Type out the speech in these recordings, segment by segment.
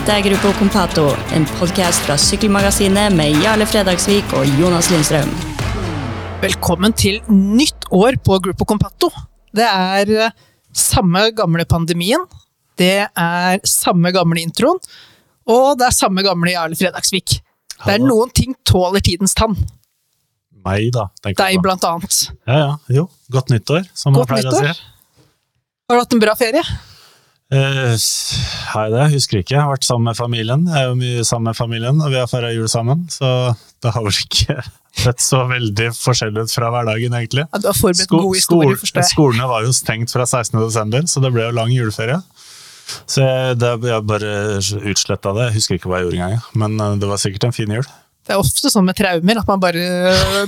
Dette er Gruppo Compato, en podkast fra Sykkelmagasinet med Jarle Fredagsvik og Jonas Lindstrøm. Velkommen til nytt år på Gruppo Compato. Det er eh, samme gamle pandemien, det er samme gamle introen, og det er samme gamle Jarle Fredagsvik. Det er noen ting tåler tidens tann. Meg, da. tenker Deg, jeg på. blant annet. Ja, ja. Jo, godt nyttår, som man Godt pleier nyttår. å si. Har du hatt en bra ferie? Eh, s- har jeg det? Husker ikke. Jeg har vært sammen med familien. Jeg er jo mye sammen med familien, og vi har feira jul sammen. Så det har vel ikke sett så veldig forskjellig ut fra hverdagen, egentlig. Ja, du har forberedt Sko- god historie, forstår jeg. Skolene var jo stengt fra 16. desember, så det ble jo lang juleferie. Så jeg, det, jeg bare utsletta det. Jeg husker ikke hva jeg gjorde engang, men eh, det var sikkert en fin jul. Det er ofte sånn med traumer, at man bare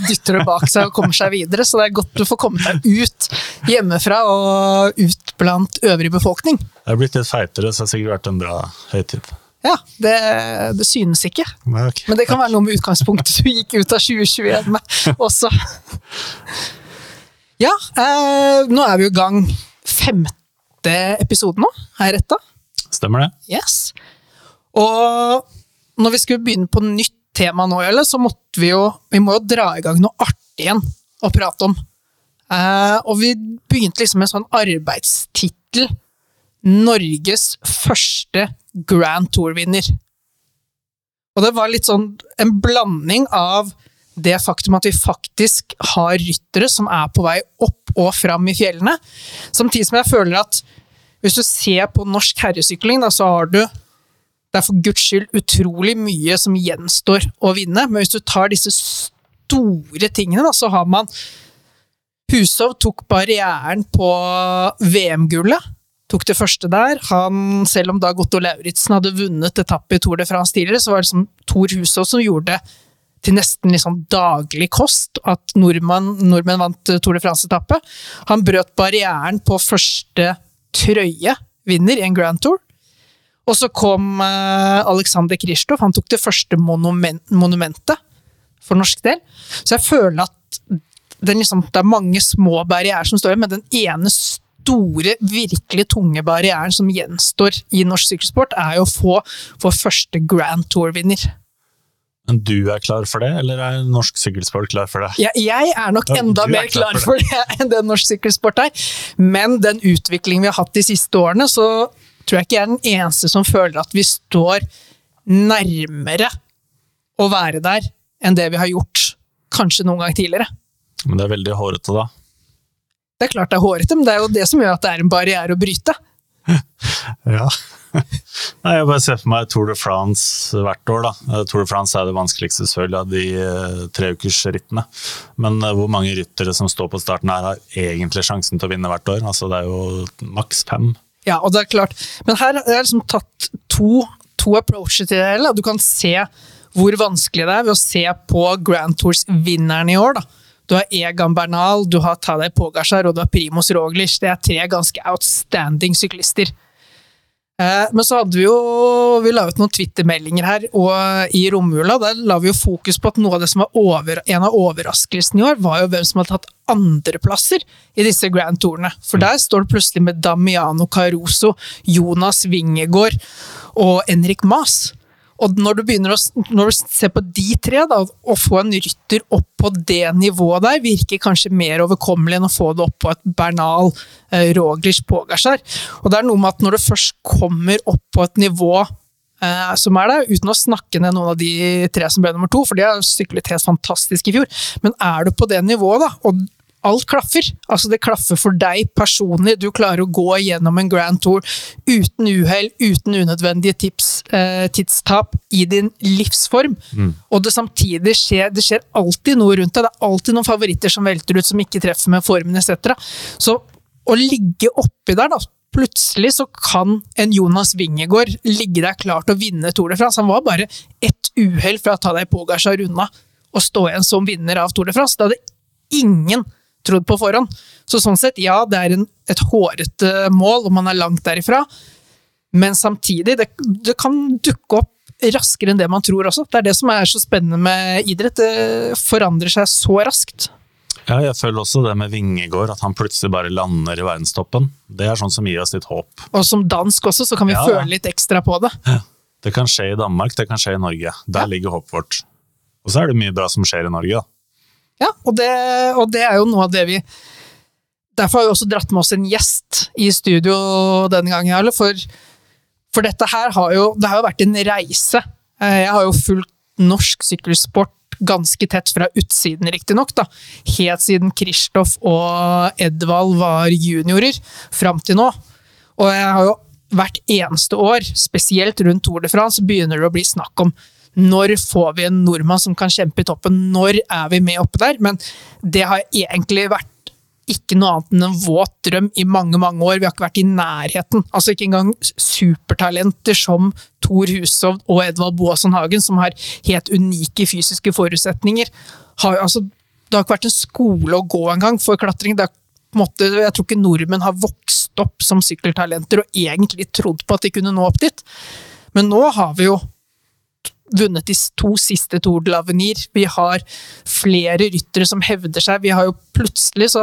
dytter det bak seg og kommer seg videre. Så det er godt å få komme seg ut hjemmefra og ut blant øvrig befolkning. Jeg er blitt litt feitere, så det har sikkert vært en bra høytid. Ja, det, det synes ikke. Men, ok. Men det kan være noe med utgangspunktet du gikk ut av 2021 med også. Ja, eh, nå er vi i gang femte episode nå, har jeg retta? Stemmer det? Yes. Og når vi skulle begynne på nytt tema nå, Jelle, så måtte vi jo Vi må jo dra i gang noe artig igjen å prate om. Eh, og vi begynte liksom med en sånn arbeidstittel. Norges første Grand Tour-vinner. Og det var litt sånn en blanding av det faktum at vi faktisk har ryttere som er på vei opp og fram i fjellene, samtidig som jeg føler at hvis du ser på norsk herresykling, da, så har du det er for guds skyld utrolig mye som gjenstår å vinne, men hvis du tar disse store tingene, da, så har man Hushov tok barrieren på VM-gullet. Tok det første der. Han, selv om da Gotto Lauritzen hadde vunnet etappe i Tour de France tidligere, så var det liksom Tor Hushov som gjorde det til nesten liksom daglig kost at nordmann, nordmenn vant Tour de France-etappe. Han brøt barrieren på første trøye, vinner i en Grand Tour. Og så kom uh, Alexander Kristoff, han tok det første monument, monumentet for norsk del. Så jeg føler at den liksom, det er mange små barrierer som står igjen, men den ene store, virkelig tunge barrieren som gjenstår i norsk sykkelsport, er jo å få vår første Grand Tour-vinner. Men du er klar for det, eller er norsk sykkelsport klar for det? Jeg, jeg er nok enda du er mer klar klar for for det enn det norsk sykkelsport er. Men den utviklingen vi har hatt de siste årene, så tror jeg ikke jeg er den eneste som føler at vi står nærmere å være der enn det vi har gjort kanskje noen gang tidligere. Men det er veldig hårete, da. Det er klart det er hårete, men det er jo det som gjør at det er en barriere å bryte. Ja. Nei, jeg bare ser for meg Tour de France hvert år, da. Eh, Tour de France er det vanskeligste selvfølgelig av de eh, treukersrittene. Men eh, hvor mange ryttere som står på starten her, har egentlig sjansen til å vinne hvert år? Altså, det er jo maks fem. Ja, og det er klart. Men her har jeg liksom tatt to, to approacher til det hele. Du kan se hvor vanskelig det er ved å se på Grand Tours-vinneren i år. da. Du har Egan Bernal, du har Tadej Pogacar og du har Primoz Roglic. Det er tre ganske outstanding syklister. Eh, Men så hadde vi jo Vi la ut noen Twitter-meldinger her, og i romjula der la vi jo fokus på at noe av det som var over, en av overraskelsene i år, var jo hvem som hadde tatt andreplasser i disse Grand Tourene. For der står det plutselig med Damiano Caruso, Jonas Wingegård og Henrik Mas. Og når du begynner å når du ser på de tre, da, å få en rytter opp på det nivået der, virker kanskje mer overkommelig enn å få det opp på et Bernal, eh, Roglic, Pogasjar. Og det er noe med at når du først kommer opp på et nivå eh, som er der, uten å snakke ned noen av de tre som ble nummer to, for de har syklet helt fantastisk i fjor, men er du på det nivået, da, og alt klaffer. Altså Det klaffer for deg personlig. Du klarer å gå gjennom en Grand Tour uten uhell, uten unødvendige tips, eh, tidstap, i din livsform. Og det samtidig skjer det skjer alltid noe rundt deg. Det er alltid noen favoritter som velter ut, som ikke treffer med formen etc. Så å ligge oppi der, da Plutselig så kan en Jonas Wingegård ligge der klar til å vinne Tour de France. Han var bare ett uhell fra å ta deg Pogacar unna og stå igjen som vinner av Tour de France. Det hadde ingen trodd på forhånd. Så sånn sett, ja, det er en, et hårete mål, og man er langt derifra. Men samtidig, det, det kan dukke opp raskere enn det man tror også. Det er det som er så spennende med idrett. Det forandrer seg så raskt. Ja, jeg føler også det med Vingegård, at han plutselig bare lander i verdenstoppen. Det er sånn som gir oss litt håp. Og som dansk også, så kan vi Ja, føle litt ekstra på det. Det kan skje i Danmark, det kan skje i Norge. Der Ja. ligger håpet vårt. Og så er det mye bra som skjer i Norge, da. Ja, og det, og det er jo noe av det vi Derfor har vi også dratt med oss en gjest i studio denne gangen, Jarle. For, for dette her har jo, det har jo vært en reise. Eh, Jeg har jo fulgt norsk sykkelsport ganske tett fra utsiden, riktignok. Helt siden Kristoff og Edvald var juniorer, fram til nå. Og jeg har jo hvert eneste år, spesielt rundt Tour de France, begynner det å bli snakk om når får vi en nordmann som kan kjempe i toppen? Når er vi med oppe der? Men det har egentlig vært ikke noe annet enn en våt drøm i mange mange år. Vi har ikke vært i nærheten. Altså Ikke engang supertalenter som Thor Hushovd og Edvald Boasson Hagen, som har helt unike fysiske forutsetninger. Har, altså, det har ikke vært en skole å gå engang for klatring. Det er, måte, jeg tror ikke nordmenn har vokst opp som sykkeltalenter og egentlig trodd på at de kunne nå opp dit. Men nå har vi jo vunnet de to siste Tour de l'Avenir. Vi har flere ryttere som hevder seg. Vi har jo Plutselig så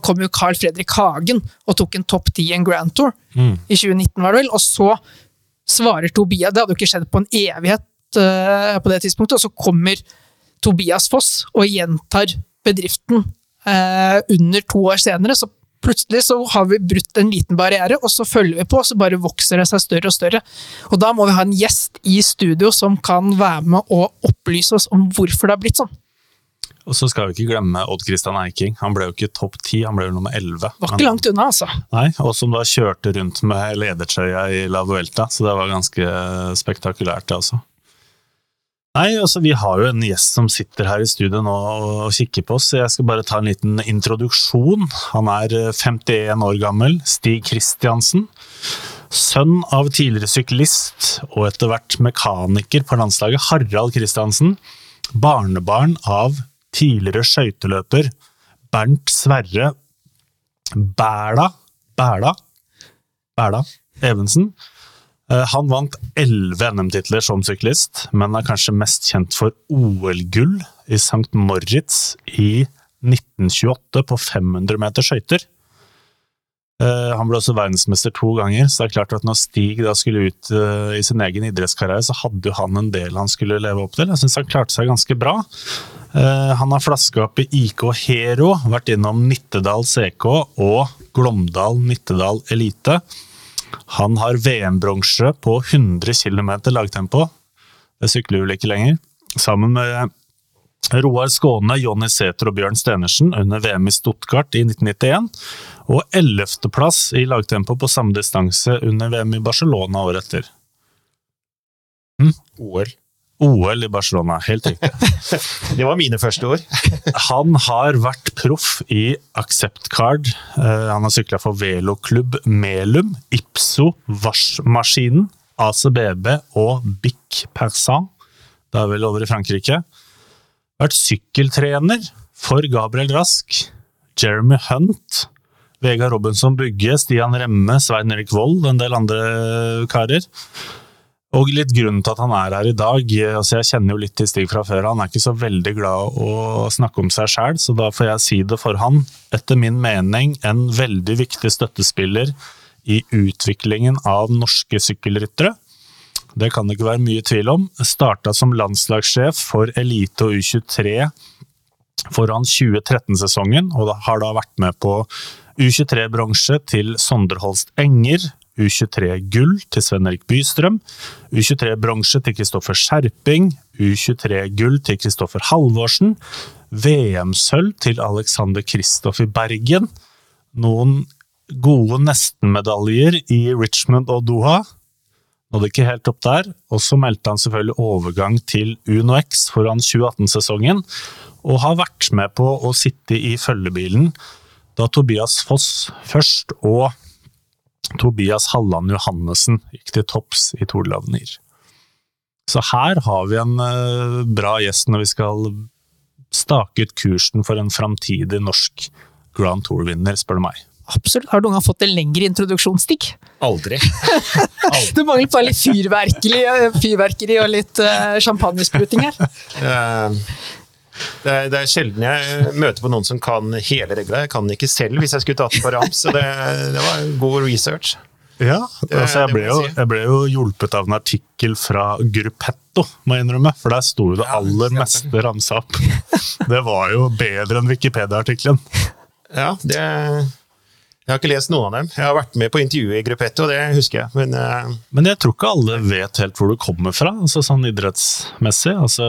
kom jo Carl Fredrik Hagen og tok en topp ti i en Grand Tour i 2019, var det vel. Og så svarer Tobias Det hadde jo ikke skjedd på en evighet uh, på det tidspunktet. Og så kommer Tobias Foss og gjentar bedriften uh, under to år senere. Så plutselig så har vi brutt en liten barriere, og så følger vi på, og så bare vokser det seg større og større. Og da må vi ha en gjest i studio som kan være med og opplyse oss om hvorfor det har blitt sånn. Og så skal vi ikke glemme Odd Christian Eiking. Han ble jo ikke topp ti, han ble jo nummer elleve. Var ikke langt unna, altså. Nei, og som da kjørte rundt med ledertrøya i La Vuelta, så det var ganske spektakulært, det også. Nei, altså Vi har jo en gjest som sitter her i studio nå og kikker på oss. så Jeg skal bare ta en liten introduksjon. Han er 51 år gammel. Stig Kristiansen. Sønn av tidligere syklist og etter hvert mekaniker på landslaget Harald Kristiansen. Barnebarn av tidligere skøyteløper Bernt Sverre Bæla Bæla Bæla Evensen. Eh, Han vant elleve NM-titler som syklist, men er kanskje mest kjent for OL-gull i St. Moritz i 1928 på 500 meter skøyter. Eh, Han ble også verdensmester to ganger, så det er klart at når Stig da skulle ut eh, i sin egen idrettskarriere, så hadde han en del han skulle leve opp til. Jeg syns han klarte seg ganske bra. Han har flaska opp i IK Hero, vært innom Nittedal CK og Glåmdal Nittedal Elite. Han har VM-bronse på 100 km lagtempo. Det sykler vel ikke lenger. Sammen med Roar Skåne, Jonny Sæther og Bjørn Stenersen under VM i Stuttgart i 1991. Og 11.-plass i lagtempo på samme distanse under VM i Barcelona året etter. OL. OL i Barcelona, helt riktig. Det var mine første ord. Han har vært proff i Accept Card. Eh, Han har sykla for Veloklubb Melum, Ipso, Varsmaskinen, ACBB og Bic Persan. Det er vel over i Frankrike. Vært sykkeltrener for Gabriel Rask, Jeremy Hunt, Vegard Robinson Bugge, Stian Remme, Svein Erik Vold, en del andre karer. Og litt grunnen til at han er her i dag altså Jeg kjenner jo litt til Stig fra før. Han er ikke så veldig glad å snakke om seg sjæl, så da får jeg si det for han. Etter min mening en veldig viktig støttespiller i utviklingen av norske sykkelryttere. Det kan det ikke være mye tvil om. Starta som landslagssjef for Elite og U23 foran 2013-sesongen, og har da vært med på U23-bronse til Sondre Holst Enger, U23-gull til Sven Erik Bystrøm, U23-bronse til Kristoffer Skjerping, U23-gull til Kristoffer Halvorsen, VM-sølv til Alexander Kristoff i Bergen, noen gode nestenmedaljer i Richmond og Doha, nådde ikke helt opp der, og så meldte han selvfølgelig overgang til Uno X foran 2018-sesongen, og har vært med på å sitte i følgebilen da Tobias Foss først og Tobias Halland Johannessen gikk til topps i Tour de l'Avenir. Så her har vi en eh, bra gjest når vi skal stake ut kursen for en framtidig norsk Grand Tour-vinner, spør du meg. Absolutt. Har noen gang fått en lengre introduksjonsstikk? Aldri. Det mangler bare litt fyrverkeri, fyrverkeri og litt uh, champagnespruting her. Det er, det er sjelden jeg møter på noen som kan hele regla. Jeg kan ikke selv hvis jeg skulle tatt den på rams, så det, det var god research. Ja, altså jeg, ble jo, jeg ble jo hjulpet av en artikkel fra Gruppetto, må jeg innrømme. For der sto jo det aller meste ramsa opp. Det var jo bedre enn Wikipedia-artikkelen. Ja, det Jeg har ikke lest noen av dem. Jeg har vært med på intervjuet i Gruppetto, det husker jeg. Men uh... Men jeg tror ikke alle vet helt hvor du kommer fra, altså sånn idrettsmessig. Altså,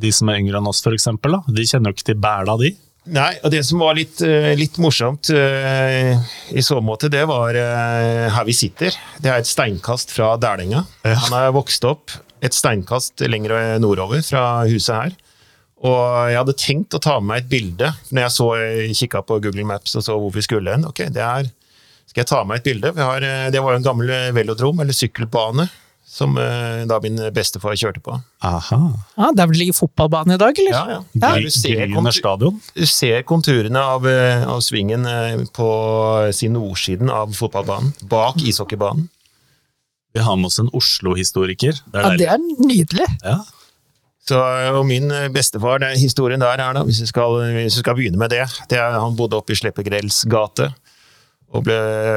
de som er yngre enn oss, eksempel, de kjenner jo ikke til bæla, de. Nei, og det som var litt, eh, litt morsomt uh, i så måte, det var uh, her vi sitter. Det er et steinkast fra Dælenga. Ja. Han er vokst opp et steinkast lenger nordover fra huset her. Og jeg hadde tenkt å ta med meg et bilde når jeg så kikka på Google Maps og så hvor vi skulle hen. Ok, det er, skal jeg ta med meg et bilde? Vi har, eh, det var jo en gammel velodrom, eller sykkelbane, som eh, da min bestefar kjørte på. Aha. Ja, Der vil det ligge fotballbane i dag, eller? Ja, ja. Ja. Du ser kontur- Du ser konturene av, eh, av svingen eh, på sin nordsiden av fotballbanen, bak ishockeybanen. Vi har med oss en Oslo-historiker. Det er Ja, det er nydelig. Ja. Så, og min eh, bestefar, den historien der er da, hvis vi skal, hvis vi skal begynne med det, det er, han bodde oppe i Sleppegrells gate, og ble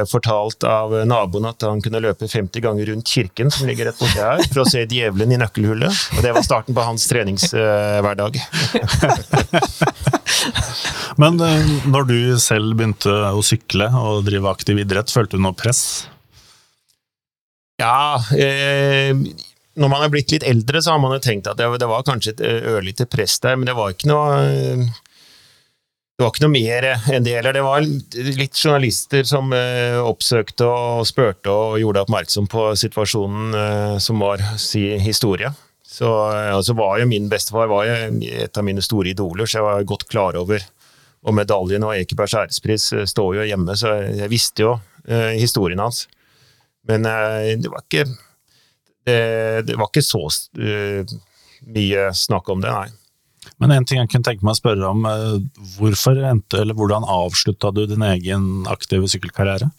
fortalt av naboen at han kunne løpe 50 ganger rundt kirken, som ligger rett borti her, for å se djevelen i nøkkelhullet. Og det var starten på hans treningshverdag. Men eh, når du selv begynte å sykle og drive aktiv idrett, følte du noe press? Ja, eh, når man er blitt litt eldre, så har man jo tenkt at det, det var kanskje et eh, ørlite press der, men det var ikke noe det var ikke noe mer enn det. Eller det var litt journalister som eh, oppsøkte og spurte og gjorde oppmerksom på situasjonen eh, som var si historie. Så eh, altså var jo min bestefar var jo et av mine store idoler, så jeg var godt klar over Og medaljen og Ekebergs ærespris eh, står jo hjemme, så jeg visste jo eh, historien hans. Men det var ikke det, det var ikke så uh, mye snakk om det, nei. Men en ting jeg kunne tenke meg å spørre om, eh, hvorfor endte, eller hvordan avslutta du din egen aktive sykkelkarriere?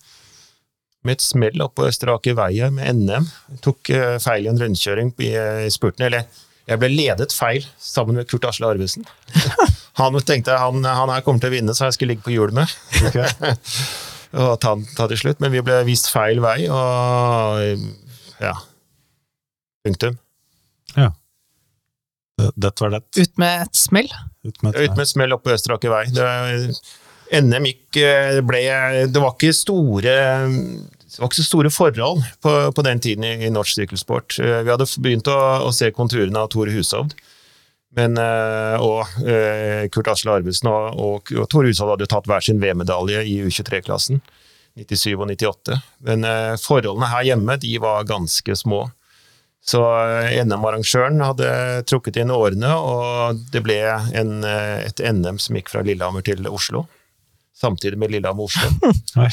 Med et smell oppå på Østre Aker med NM. Jeg tok eh, feil i en rundkjøring i, spurten. Eller jeg ble ledet feil sammen med Kurt Asle Arvesen. Han tenkte han, han her kommer til å vinne, så jeg skulle ligge på hjul med. og ta, ta til slutt. Men vi ble vist feil vei, og ja. Punktum. Det- Dette var det. Ut med et smell. Ut med Ut med et smell oppe Østre vei. Det, NM gikk eh, ble, Det var ikke store det var ikke så store forhold på, på den tiden i, i norsk sykkelsport. Eh, Vi hadde begynt å, å se konturene av Tore Hushovd. Men, eh, og Kurt Asle Arvesen og, og, og Tore Hushovd hadde tatt hver sin VM-medalje i U23-klassen. 97 og 98. Men forholdene her hjemme de var ganske små. Så eh, NM-arrangøren hadde trukket inn årene, og det ble en, eh, et NM som gikk fra Lillehammer til Oslo. Samtidig med Lillehammer-Oslo. Nei.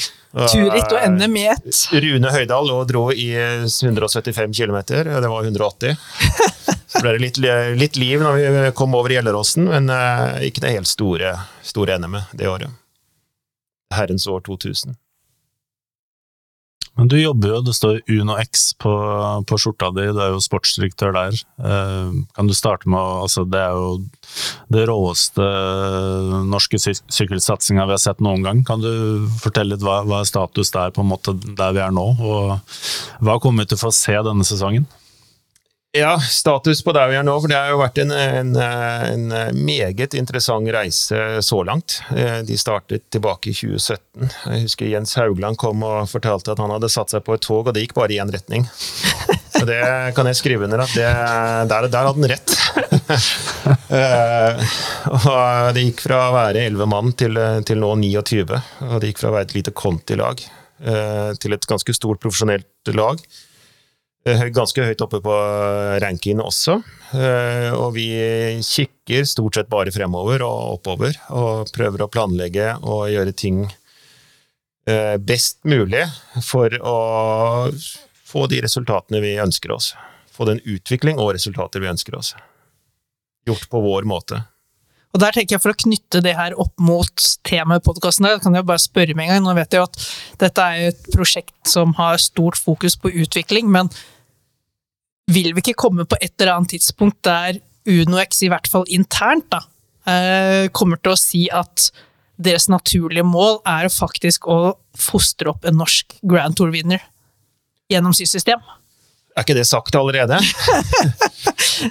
Turritt og NM i ett. Rune Høydahl og dro i 175 km, det var 180. Så ble det litt, litt liv når vi kom over Gjelleråsen, men eh, ikke det helt store, store NM-et det året. Herrens år 2000. Men du jobber jo, det står Uno X på, på skjorta di, du er jo sportsdirektør der. Eh, kan du starte med å Altså, det er jo det råeste norske syk sykkelsatsinga vi har sett noen gang. Kan du fortelle litt hva, hva er status der, på en måte der vi er nå, og hva kommer vi til å få se denne sesongen? Ja, status på der vi er nå, for det har jo vært en, en, en meget interessant reise så langt. Eh, De startet tilbake i 2017. Jeg husker Jens Haugland kom og fortalte at han hadde satt seg på et tog, og det gikk bare i én retning. Så det kan jeg skrive under at det, der, der hadde han rett. Eh, og det gikk fra å være 11 mann til, til nå 29, og det gikk fra å være et lite Conti-lag eh, til et ganske stort profesjonelt lag. Eh, Ganske høyt oppe på rankingen også. Eh, Og vi kikker stort sett bare fremover og oppover, og prøver å planlegge og gjøre ting eh, best mulig for å få de resultatene vi ønsker oss. Få den utvikling og resultater vi ønsker oss. Gjort på vår måte. Og der tenker jeg For å knytte det her opp mot temaet i podkasten, kan jeg bare spørre med en gang. Nå vet jeg at dette er et prosjekt som har stort fokus på utvikling, men vil vi ikke komme på et eller annet tidspunkt der UnoX, i hvert fall internt, da, eh, kommer til å si at deres naturlige mål er faktisk å fostre opp en norsk Grand Tour-vinner gjennom sitt system. Er ikke det sagt allerede?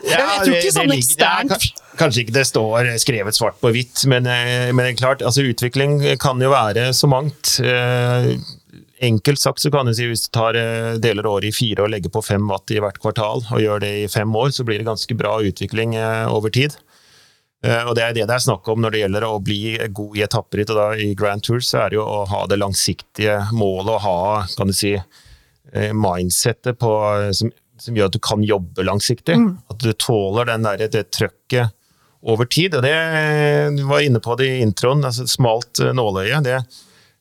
Jeg tror ikke sånn ligger- eksternt. ja, Kanskje ikke det står skrevet svart på hvitt, men, eh, men det klart, altså utvikling kan jo være så mangt. Enkelt sagt så kan du si hvis du tar eh, deler året i fire og legger på fem watt i hvert kvartal, og gjør det i fem år, så blir det ganske bra utvikling eh, over tid. Eh, Og det er det det er snakk om når det gjelder å bli god i etapperitt, og da i Grand Tour så er det jo å ha det langsiktige målet, å ha, kan du si, mindsettet på, som, som gjør at du kan jobbe langsiktig. At du tåler den der, det trøkket over tid. Og det du var inne på det i introen, altså smalt nåløye. Det,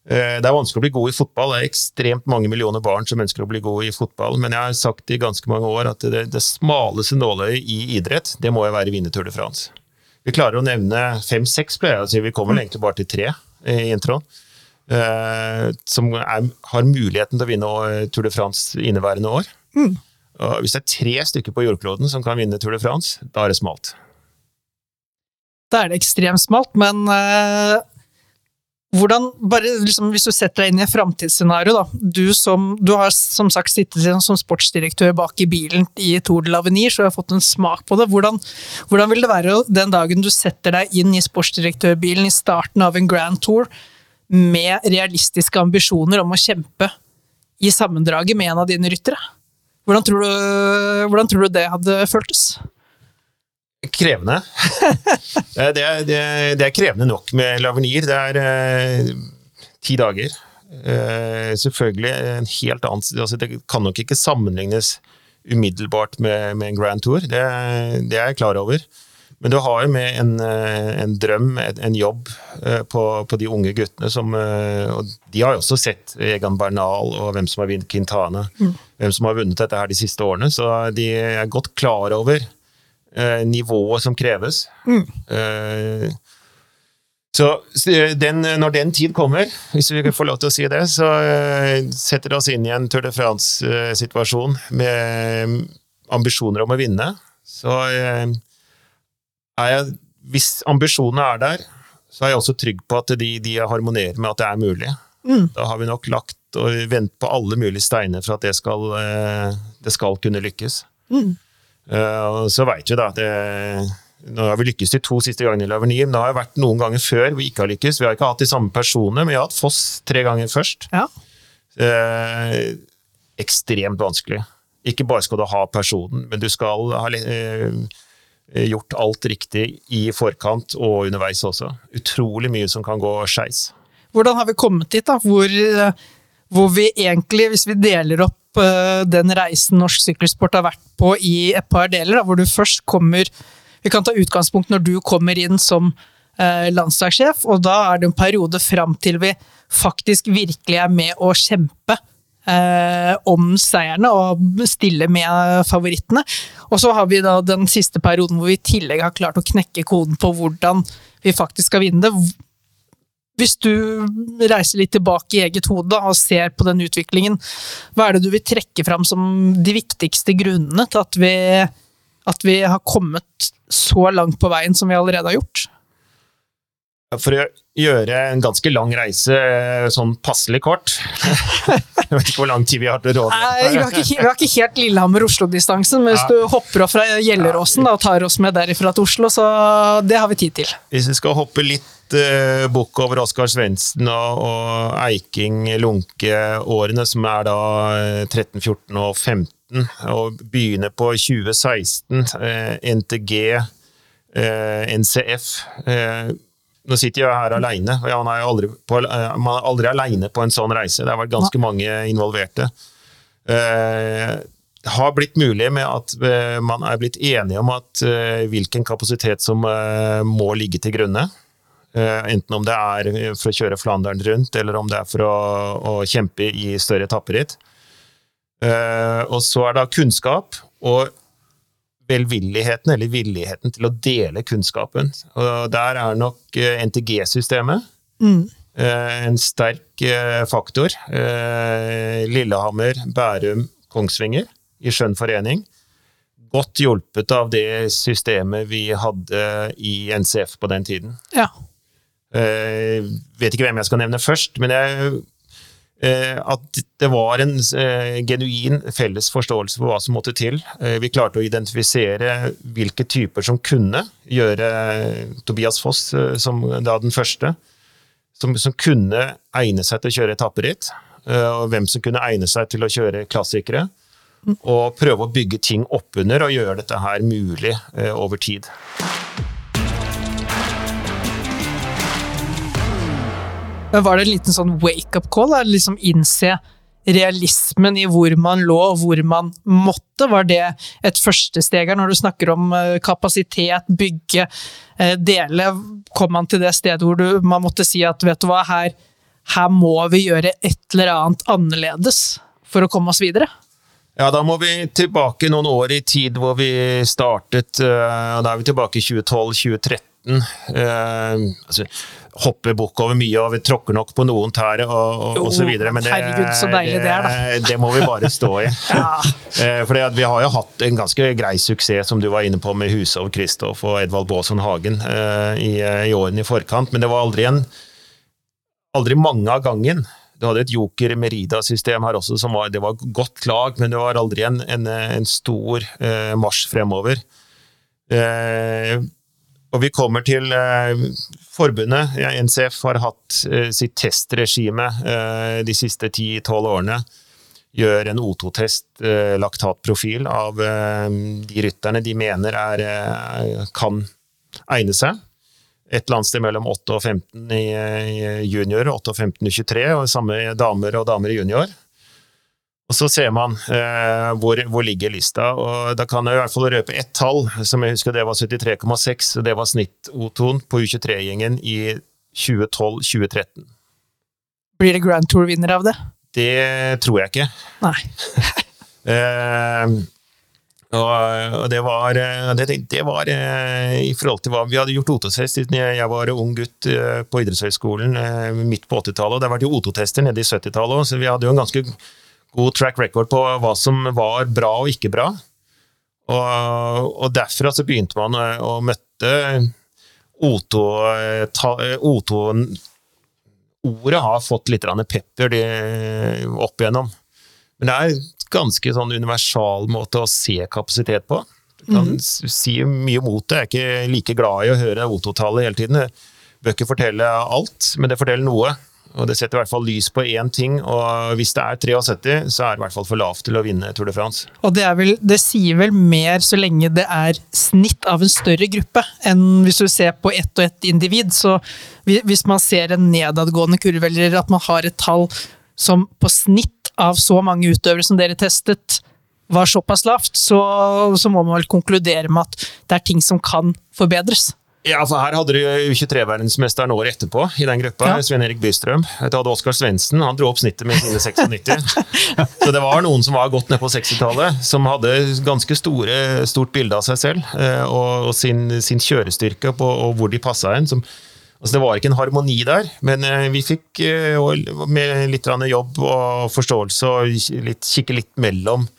det er vanskelig å bli god i fotball. Det er ekstremt mange millioner barn som ønsker å bli god i fotball. Men jeg har sagt i ganske mange år at det, det smaleste nåløyet i idrett, det må jo være vinne Tour de France. Vi klarer å nevne fem-seks, pleier jeg å si. Vi kommer egentlig bare til tre i introen. Eh, som er, har muligheten til å vinne eh, Tour de France inneværende år. Og hvis det er tre stykker på jordkloden som kan vinne Tour de France, da er det smalt. Da er det ekstremt smalt, men eh, hvordan bare liksom, Hvis du setter deg inn i et framtidsscenario. Du, du har som sagt sittet som- sportsdirektør bak i bilen i Tour de l'Avenir, så har fått en smak på det. Hvordan, hvordan vil det være den dagen du setter deg inn i sportsdirektørbilen i starten av en Grand Tour med realistiske ambisjoner om å kjempe i sammendraget med en av dine ryttere? Hvordan tror du, hvordan tror du det hadde føltes? Krevende. Eh, det, er, det, det er krevende nok med Lavenir. Det er eh, ti dager. Eh, selvfølgelig en helt annen altså Det kan nok ikke sammenlignes umiddelbart med, med en Grand Tour, det, det er jeg klar over. Men du har jo med en, eh, en drøm, en, en jobb, eh, på, på de unge guttene som Og de har jo også sett Egan Bernal og hvem som har vunnet Quintana. Hvem som har vunnet dette her de siste årene. Så de er godt klar over eh, nivået som kreves. Eh, så den, når den tid kommer, hvis vi får lov til å si det, så eh, setter det oss inn i en Tour de France-situasjon med ambisjoner om å vinne. Så eh, jeg, hvis ambisjonene er der, så er jeg også trygg på at de, de harmonerer med at det er mulig. Da har vi nok lagt og ventet på alle mulige steiner for at det skal, eh, det skal kunne lykkes. Eh, og så veit vi da at det, nå har vi lykkes de to siste gangene i Lavenir, men det har jo vært noen ganger før vi ikke har lykkes. Vi har ikke hatt de samme personene, men vi har hatt Foss tre ganger først. Ja. Eh, ekstremt vanskelig. Ikke bare skal du ha personen, men du skal ha eh, gjort alt riktig i forkant og underveis også. Utrolig mye som kan gå skeis. Hvordan har vi kommet dit, da? Hvor, eh, hvor vi egentlig, hvis vi deler opp eh, den reisen norsk sykkelsport har vært på i et par deler, da, hvor du først kommer Vi kan ta utgangspunkt når du kommer inn som eh, landslagssjef, og da er det en periode fram til vi faktisk virkelig er med å kjempe eh, om seierne og stille med favorittene. Og så har vi da den siste perioden hvor vi i tillegg har klart å knekke koden på hvordan vi faktisk skal vinne det. Hvis du reiser litt tilbake i eget hode og ser på den utviklingen, hva er det du vil trekke fram som de viktigste grunnene til at vi, at vi har kommet så langt på veien som vi allerede har gjort? For å gjøre en ganske lang reise eh, sånn passelig kort Jeg vet ikke hvor lang tid vi har til Nei, vi har ikke, vi har ikke helt Lillehammer-Oslo-distansen, men hvis Ja. du hopper opp fra Gjelleråsen da, og tar oss med derifra til Oslo, så det har vi tid til. Hvis vi skal hoppe litt uh, bukk over Oskar Svendsen og, og Eiking Lunke-årene, som er da eh, 13, 14 og 15, og begynner på 2016, Uh, NTG, uh, NCF eh, Nå sitter jeg her aleine, og man er aldri, på, eh, man er aldri aleine på en sånn reise. Det har vært ganske mange involverte. det har blitt mulig med at eh, man er blitt enige om at eh, hvilken kapasitet som eh, må ligge til grunne. Eh, enten om det er for å kjøre Flandern rundt, eller om det er for å, å kjempe i større etapperitt. Eh, og så er det kunnskap og velvilligheten, eller villigheten til å dele kunnskapen. Og der er nok eh, NTG-systemet mm. en sterk faktor. Eh, Lillehammer, Bærum, Kongsvinger i skjønn forening. Godt hjulpet av det systemet vi hadde i NCF på den tiden. Ja. Eh, vet ikke hvem jeg skal nevne først, men jeg, eh, at det var en eh, genuin felles forståelse for hva som måtte til. Eh, vi klarte å identifisere hvilke typer som kunne gjøre Tobias Foss eh, som da den første, som, som kunne egne seg til å kjøre etapperitt, eh, og hvem som kunne egne seg til å kjøre klassikere. Og prøve å bygge ting oppunder og gjøre dette her mulig eh, over tid. Var det en liten sånn wake-up call? Er liksom innse realismen i hvor man lå, og hvor man måtte? Var det et første steg her, når du snakker om eh, kapasitet, bygge, eh, dele? Kom man til det stedet hvor du, man måtte si at vet du hva, her, her må vi gjøre et eller annet annerledes for å komme oss videre? Ja, da må vi tilbake noen år i tid hvor vi startet. eh, Da er vi tilbake i 2012-2013. altså, hopper bukk over mye, og vi tråkker nok på noen tær og, og, og så videre. Men det, herregud, så deilig det er, da. det må vi bare stå i. ja. fordi vi har jo hatt en ganske grei suksess, som du var inne på, med Husov Kristoff og Edvald Baasson Hagen eh, i, i årene i forkant. Men det var aldri en aldri mange av gangen. Du hadde et Joker Merida-system her også, som var, det var godt lag, men det var aldri en, en, en stor eh, marsj fremover. Eh, og vi kommer til eh, forbundet. Ja, NCF har hatt eh, sitt testregime eh, de siste 10-12 årene. Gjør en O2-test, eh, laktatprofil, av eh, de rytterne de mener er, eh, kan egne seg et eller annet sted mellom 8 og 15 i, i junior, 8 og 15 i 23, og samme damer og damer i junior. Og så ser man eh, hvor, hvor ligger lista, og da kan jeg i hvert fall røpe ett tall, som jeg husker det var 73,6, og det var snitt-O2-en på U23-gjengen i 2012-2013. Blir det Grand Tour-vinner av det? Det tror jeg ikke. Nei. Eh, og det var, eh, det, det var eh, i forhold til hva Vi hadde gjort O2-test siden jeg var ung gutt eh, på idrettshøyskolen midt på 80-tallet. og Det har vært jo O2-tester nede i 70-tallet òg, så vi hadde jo en ganske god track record på hva som var bra og ikke bra. Og, og derfra så begynte man å, møtte O2 eh, eh, O2 Ordet har fått litt pepper opp igjennom. Men det er ganske sånn universal måte å se kapasitet på. Du kan s- si mye mot det. Jeg er ikke like glad i å høre O2-tallet hele tiden. Det bør ikke fortelle alt, men det forteller noe. Og det setter i hvert fall lys på én ting, og hvis det er 73, så er det i hvert fall for lavt til å vinne Tour de France. Og det, vel, det sier vel mer så lenge det er snitt av en større gruppe, enn hvis du ser på ett og ett individ. Så hvis man ser en nedadgående kurve, eller at man har et tall som på snitt av så mange utøvere som dere testet, var såpass lavt, så, så må man vel konkludere med at det er ting som kan forbedres. Ja, for her hadde du U23-verdensmesteren året etterpå i den gruppa, Ja. Sven Erik Bystrøm. Du hadde Oskar Svendsen, han dro opp snittet med sine 96. Så det var noen som var godt nede på 60-tallet, som hadde ganske store, stort bilde av seg selv eh, og, og sin, sin kjørestyrke på, og hvor de passa hen. Som, altså det var ikke en harmoni der, men eh, vi fikk eh, med litt jobb og forståelse og litt, kikke litt mellom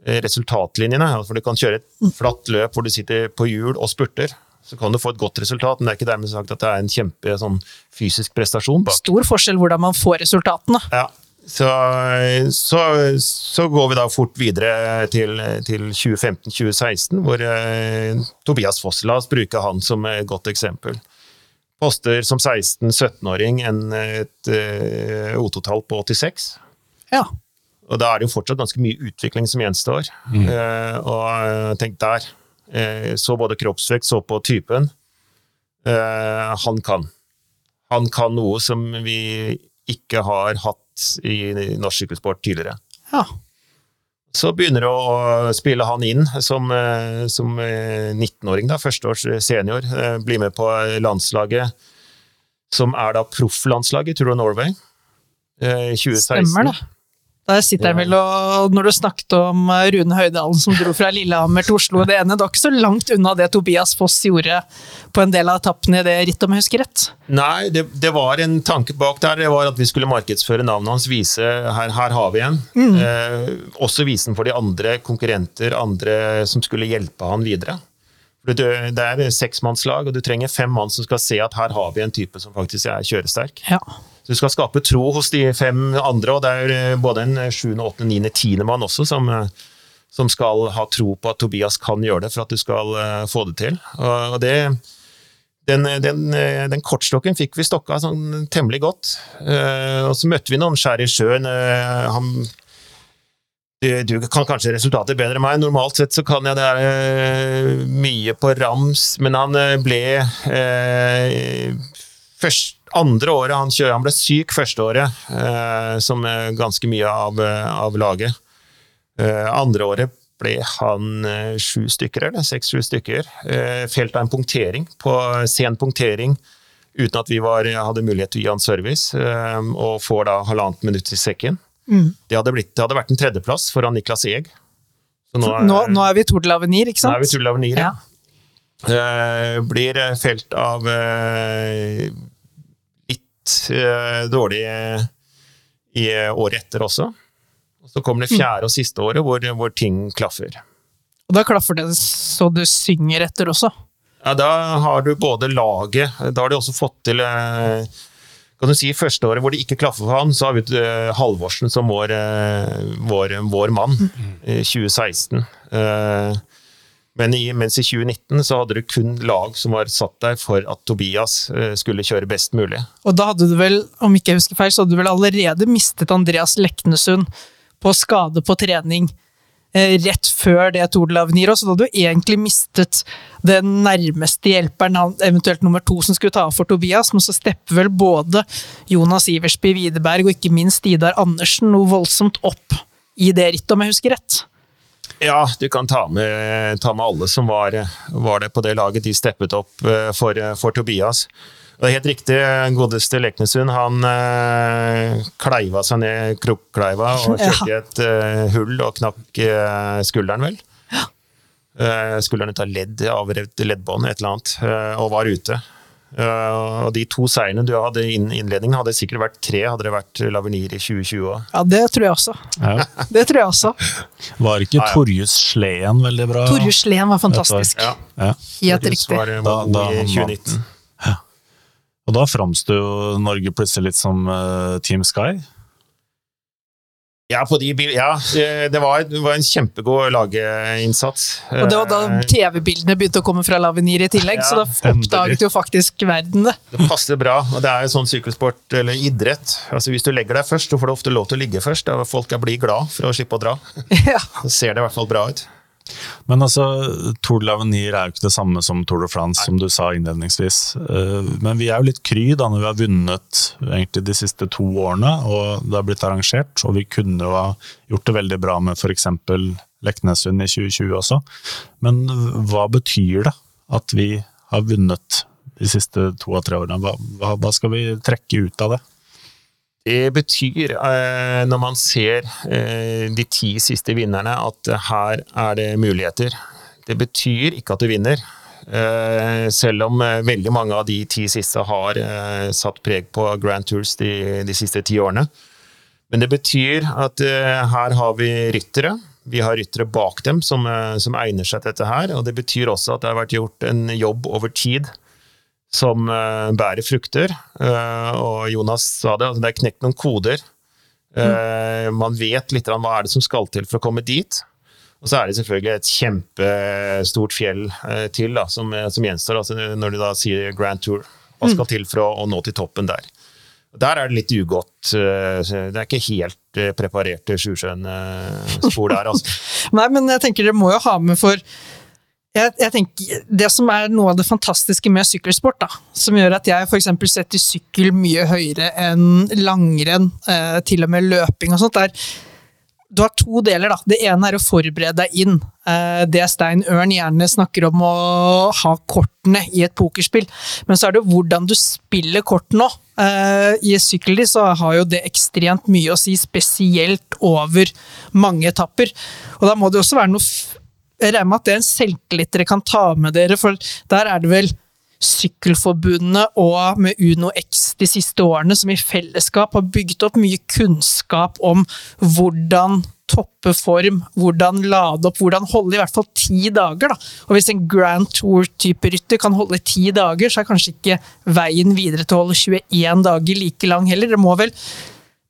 resultatlinjene. For du kan kjøre et flatt løp hvor du sitter på hjul og spurter. Så kan du få et godt resultat, men det er ikke dermed sagt at det er en kjempe sånn, fysisk prestasjon bak. Stor forskjell hvordan man får resultatene. Ja, så, så, så går vi da fort videre til, til 2015-2016, hvor eh, Tobias Foss, la oss bruke han som et godt eksempel. Poster som 16-17-åring en, et eh, O2-tall på 86. Ja. Og da er det jo fortsatt ganske mye utvikling som gjenstår. Eh, og eh, tenk der. Eh, så både kroppsvekt, så på typen. Eh, han kan. Han kan noe som vi ikke har hatt i norsk sykkelsport tidligere. ja. Så begynner det å spille han inn som, eh, som eh, 19-åring, da, førsteårs senior. Blir med på landslaget, som er da profflandslaget, Tour of Norway. eh, 2016. Stemmer det. Der sitter vel og Når du snakket om eh, Rune Høydalen som dro fra Lillehammer til Oslo det ene, det var ikke så langt unna det Tobias Foss gjorde på en del av etappene i det rittet, om jeg husker rett. Nei, det, det var en tanke bak der. Det var at vi skulle markedsføre navnet hans, vise her, her har vi en. Eh, også vise den for de andre konkurrenter, andre som skulle hjelpe han videre. For Det det er seksmannslag, og du trenger fem mann som skal se at her har vi en type som faktisk er kjøresterk. Ja. Du skal skape tro hos de fem andre, og det er eh, både en sjuende, åttende, niende, mann også som, eh, som skal ha tro på at Tobias kan gjøre det for at du skal eh, få det til. Og det, den, den, den kortstokken fikk vi stokka sånn temmelig godt. Og så møtte vi noen skjær i sjøen. Han du, kan kanskje resultatet bedre enn meg. Normalt sett så kan jeg det er eh, mye på rams, men han ble eh, først, Andre året han kjører Han ble syk første året, eh, som ganske mye av, eh, av laget. Eh, andre året ble han eh, sju stykker, eller seks-sju stykker. Eh, felt av en punktering, på sen punktering, uten at vi var, hadde mulighet til å gi han service, eh, og får da halvannet minutt i sekken. Det, hadde blitt, det hadde vært en tredjeplass foran Niklas Eeg. Nå Nå, nå er vi Tour de l'Avenir, ikke sant? nå er vi til Avenir. Ja. Eh, blir eh, felt av eh, litt eh, dårlig eh, i eh, året etter også. Og så kommer det fjerde og siste året hvor, hvor ting klaffer. Og da klaffer det så du synger etter også. Ja, da har du både laget Da har de også fått til Kan du si første året hvor det ikke klaffer for han, så har vi uh, Halvorsen som vår, vår, vår mann Mm. 2016. Eh, Men i, mens i 2019 så hadde du kun lag som var satt der for at Tobias eh, skulle kjøre best mulig. Og da hadde du vel, om ikke jeg husker feil, så hadde du vel allerede mistet Andreas Leknesund på skade på trening eh, rett før det Tour de l'Avenir, så da hadde du egentlig mistet den nærmeste hjelperen, eventuelt nummer to, som skulle ta av for Tobias, men så stepper vel både Jonas Iversby Widerberg og ikke minst Idar Andersen noe voldsomt opp i det rittet, om jeg husker rett. Ja, du kan ta med, ta med alle som var, var det på det laget. De steppet opp eh, for, for Tobias. Og det er helt riktig, godeste Leknesund han eh, kleiva seg ned Krukkleiva og Ja. kjørte i et eh, hull og knakk eh, skulderen, vel. Eh, skulderen ut av ledd, avrevet leddbånd, et eller annet, eh, og var ute. Eh, og de to seirene du hadde i innledningen, hadde sikkert vært tre, hadde det vært Lavenir i 2020 òg. Ja, det tror jeg også. Ja. Det tror jeg også. Var ikke. Torjus Sleen veldig bra? Torjus Sleen var fantastisk. Ja. Ja. Helt riktig. Var, Da- da i han 2019. Og da framsto jo Norge plutselig litt som uh, Team Sky. Ja, på de ja det, det, var, det var en kjempegod lageinnsats. Og det var da Eh, TV-bildene begynte å komme fra Lavenir i tillegg, Ja, så da oppdaget jo faktisk verden det. Det passer bra, og det er jo sånn sykkelsport, eller idrett. Altså Hvis du legger deg først, så får du ofte lov til å ligge først. Da folk blir glad for å slippe å dra. Ja. Så ser det i hvert fall bra ut. Men altså, Tour de l'Avenir er jo ikke det samme som Tour de France, som du sa innledningsvis. Eh, Men vi er jo litt kry da når vi har vunnet egentlig de siste to årene, og det har blitt arrangert. Og vi kunne jo ha gjort det veldig bra med f.eks. Leknesund i 2020 også. Men hva betyr det at vi har vunnet de siste to av tre årene? Hva, hva skal vi trekke ut av det? Det betyr, eh, når man ser eh, de ti siste vinnerne, at her er det muligheter. Det betyr ikke at du vinner. Eh, selv om veldig mange av de ti siste har satt preg på Grand Tours de, de siste ti årene. Men det betyr at her har vi ryttere. Vi har ryttere bak dem som, som egner seg til dette her. Og det betyr også at det har vært gjort en jobb over tid som uh, bærer frukter. Uh, og Jonas sa det, altså det er knekt noen koder. Eh, man vet litt om hva er det som skal til for å komme dit. Og så er det selvfølgelig et kjempestort fjell til da, som, som gjenstår, altså når du da sier Grand Tour. Hva skal til for å, å nå til toppen der? Der er det litt ugodt. Det er ikke helt preparerte Sjusjøen-spor der, altså. Nei, men jeg tenker dere må jo ha med for jeg, jeg tenker, Det som er noe av det fantastiske med sykkelsport, da, som gjør at jeg f.eks. setter sykkel mye høyere enn langrenn, eh, til og med løping og sånt, er du har to deler. da. Det ene er å forberede deg inn. Eh, Det Stein Ørn gjerne snakker om å ha kortene i et pokerspill. Men så er det hvordan du spiller kortene òg. I sykkelritt så har jo det ekstremt mye å si, spesielt over mange etapper. Og da må det også være noe Jeg regner med at det er en selvtillit dere kan ta med dere, for der er det vel Sykkelforbundet og med Uno X de siste årene som i fellesskap har bygget opp mye kunnskap om hvordan toppe form, hvordan lade opp, hvordan holde i hvert fall ti dager. Da. Og hvis en Grand Tour-type rytter kan holde ti dager, så er kanskje ikke veien videre til å holde 21 dager like lang heller. Dere må vel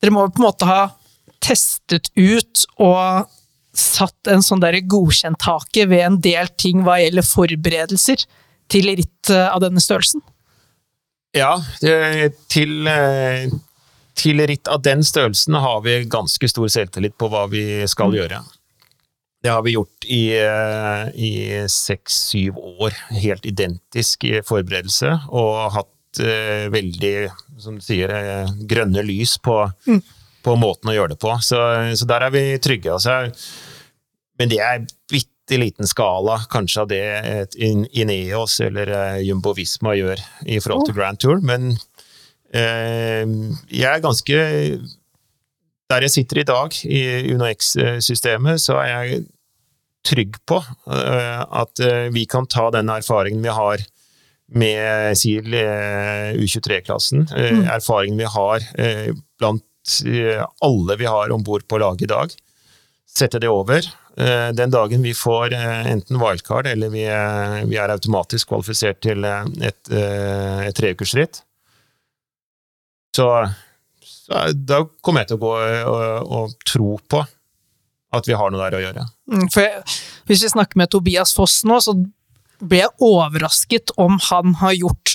dere må på en måte ha testet ut og satt en sånn der godkjenttake ved en del ting hva gjelder forberedelser til ritt eh, av denne størrelsen? Ja, til, eh, til ritt av den størrelsen har vi ganske stor selvtillit på hva vi skal mm. gjøre. Det har vi gjort i, eh, i seks-syv år, helt identisk i forberedelse, og hatt uh, veldig, som du sier, grønne lys på, mm. på, måten å gjøre det på. Så, så der er vi trygge. Altså, men det er bitte liten skala, kanskje av det Ineos eller Jumbo Visma gjør i forhold til Grand Tour, men Eh, jeg er ganske Der jeg sitter i dag, i UnoX-systemet, så er jeg trygg på eh, at eh, vi kan ta den erfaringen vi har med SIL U23-klassen, mm. erfaringen vi har blant alle vi har om bord på laget i dag, sette det over. Den dagen vi får enten wildcard eller vi er automatisk kvalifisert til et, et treukersritt, så, så, da kommer jeg til å gå og, og, tro på at vi har noe der å gjøre. Mm, jeg, Hvis vi snakker med Tobias Foss nå, så blir jeg overrasket om han har gjort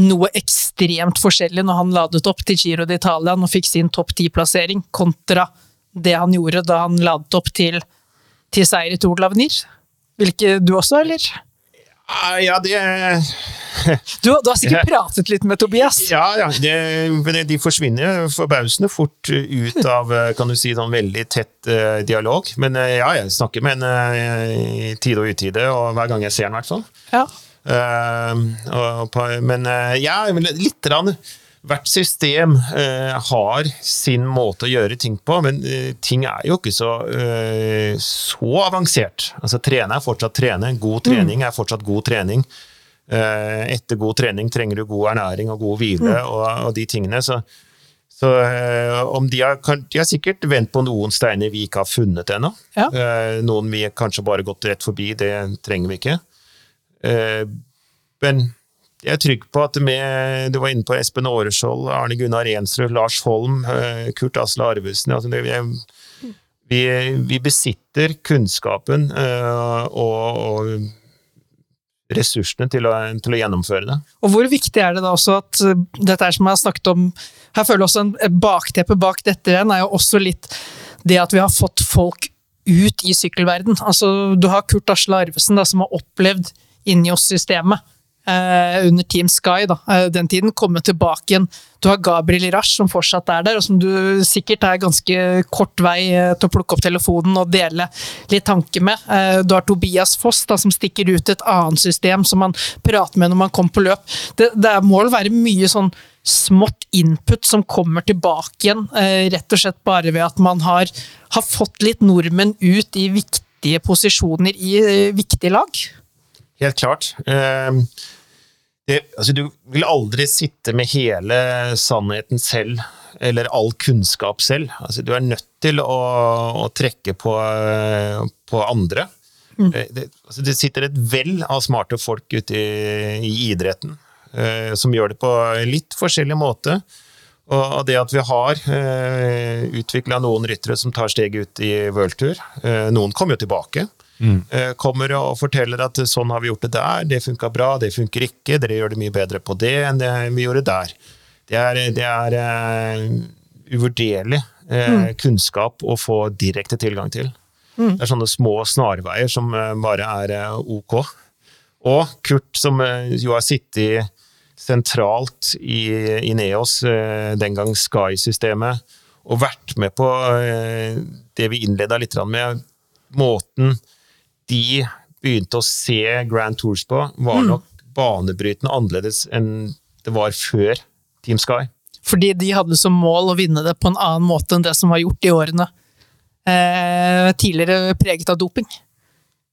noe ekstremt forskjellig når han ladet opp til Giro d'Italia og fikk sin topp ti-plassering, kontra det han gjorde da han ladet opp til, til seier i Tour de l'Avenir. Ikke du også, eller? Ja, det du, du, har sikkert pratet litt med Tobias? Ja, ja det, de forsvinner forbausende fort ut av kan du si, sånn veldig tett uh, dialog. Men uh, ja, jeg snakker med uh, i tide og utide, og hver gang jeg ser henne, i hvert fall. Ja. Og, men ja, litt rann, hvert system eh, har sin måte å gjøre ting på, men eh, ting er jo ikke så, eh, så avansert. Altså, trene er fortsatt trene. God trening er fortsatt god trening. Eh, etter god trening trenger du god ernæring og god hvile mm. og, og, de tingene. Så, så eh, om de har, de har sikkert vendt på noen steiner vi ikke har funnet ennå. Ja. Eh, noen vi kanskje bare gått rett forbi, det trenger vi ikke. men jeg er trygg på at med, Du var inne på Espen Aareskjold, Arne Gunnar Ensrud, Lars Holm, eh, Kurt Asle Arvesen. Altså vi, vi, besitter kunnskapen uh, og, og ressursene til å, til å, gjennomføre det. Og Hvor viktig er det da også at uh, dette er som jeg har snakket om Her føler jeg også en bakteppe bak dette igjen, er jo også litt det at vi har fått folk ut i sykkelverden. Altså, du har Kurt Asle Arvesen da, som har opplevd Injos-systemet eh, under Team Sky, da, eh, den tiden, komme tilbake igjen. Du har Gabriel Rasch som fortsatt er der, og som du sikkert er ganske kort vei eh, til å plukke opp telefonen og dele litt tanke med. Eh, du har Tobias Foss da, som stikker ut et annet system som man prater med når man kommer på løp. Det, det må vel være mye sånn smått input som kommer tilbake igjen, rett og slett bare ved at man har, har fått litt nordmenn ut i viktige posisjoner i viktige lag? Helt klart. Uh, det, altså, du vil aldri sitte med hele sannheten selv, eller all kunnskap selv. Altså, du er nødt til å, å trekke på, på andre. Mm. Eh, det, altså, det, sitter et vell av smarte folk ute i, i idretten eh, som gjør det på litt forskjellig måte. Og det at vi har eh, utvikla noen ryttere som tar steget ut i worldtur eh, Noen kommer jo tilbake. Mm. Eh, kommer og forteller at sånn har vi gjort det der, det funka bra, det funker ikke, dere gjør det mye bedre på det enn det vi gjorde der. Det er, det er uh, uvurderlig uh, kunnskap å få direkte tilgang til. Mm. Det er sånne små snarveier som uh, bare er ok. Og Kurt, som jo har sittet sentralt i NEOS, den gang Sky-systemet, og vært med på det vi innleda litt med, måten de begynte å se Grand Tours på, var mm. nok banebrytende annerledes enn det var før Team Sky. Fordi de hadde som mål å vinne det på en annen måte enn det som var gjort i årene eh, tidligere preget av doping.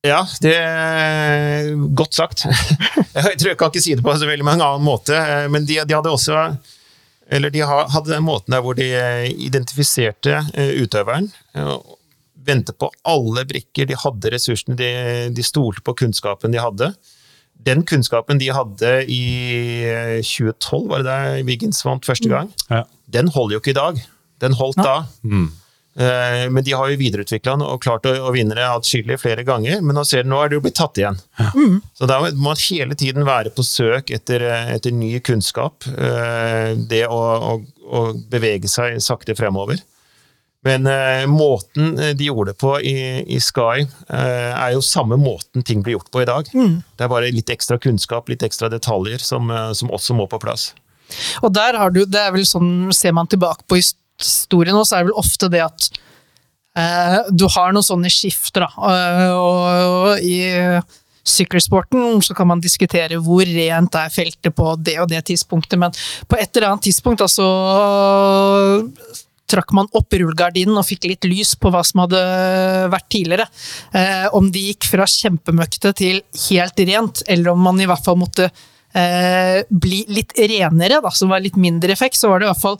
Ja, det er godt sagt. Jeg tror jeg kan ikke si det på så veldig mange annen måte, eh, men de, de hadde også eller de hadde den måten der hvor de identifiserte eh, utøveren ventet på alle brikker, de hadde ressursene, de, de stolte på kunnskapen de hadde. Den kunnskapen de hadde i 2012, var det der Wiggins vant første gang, Ja. den holder jo ikke i dag. Den holdt da. Mm. Men de har jo videreutvikla den og klart å, å vinne det atskillig flere ganger, men nå ser du nå er det jo blitt tatt igjen. Så da må man hele tiden være på søk etter, eh, etter ny kunnskap. eh, Det å, å, å bevege seg sakte fremover. Men eh, måten de gjorde det på i, i Sky, eh, er jo samme måten ting blir gjort på i dag. Det er bare litt ekstra kunnskap, litt ekstra detaljer, som, eh, som også må på plass. Og der har du, det er vel sånn, ser man tilbake på historien nå, så er det vel ofte det at eh, du har noen sånne skifter, da. Og, og i sykkelsporten så kan man diskutere hvor rent er feltet på det og det tidspunktet, men på et eller annet tidspunkt altså så trakk man opp rullegardinen og fikk litt lys på hva som hadde vært tidligere. Eh, om de gikk fra kjempemøkkete til helt rent, eller om man i hvert fall måtte eh, bli litt renere, da, som var litt mindre effekt, så var det i hvert fall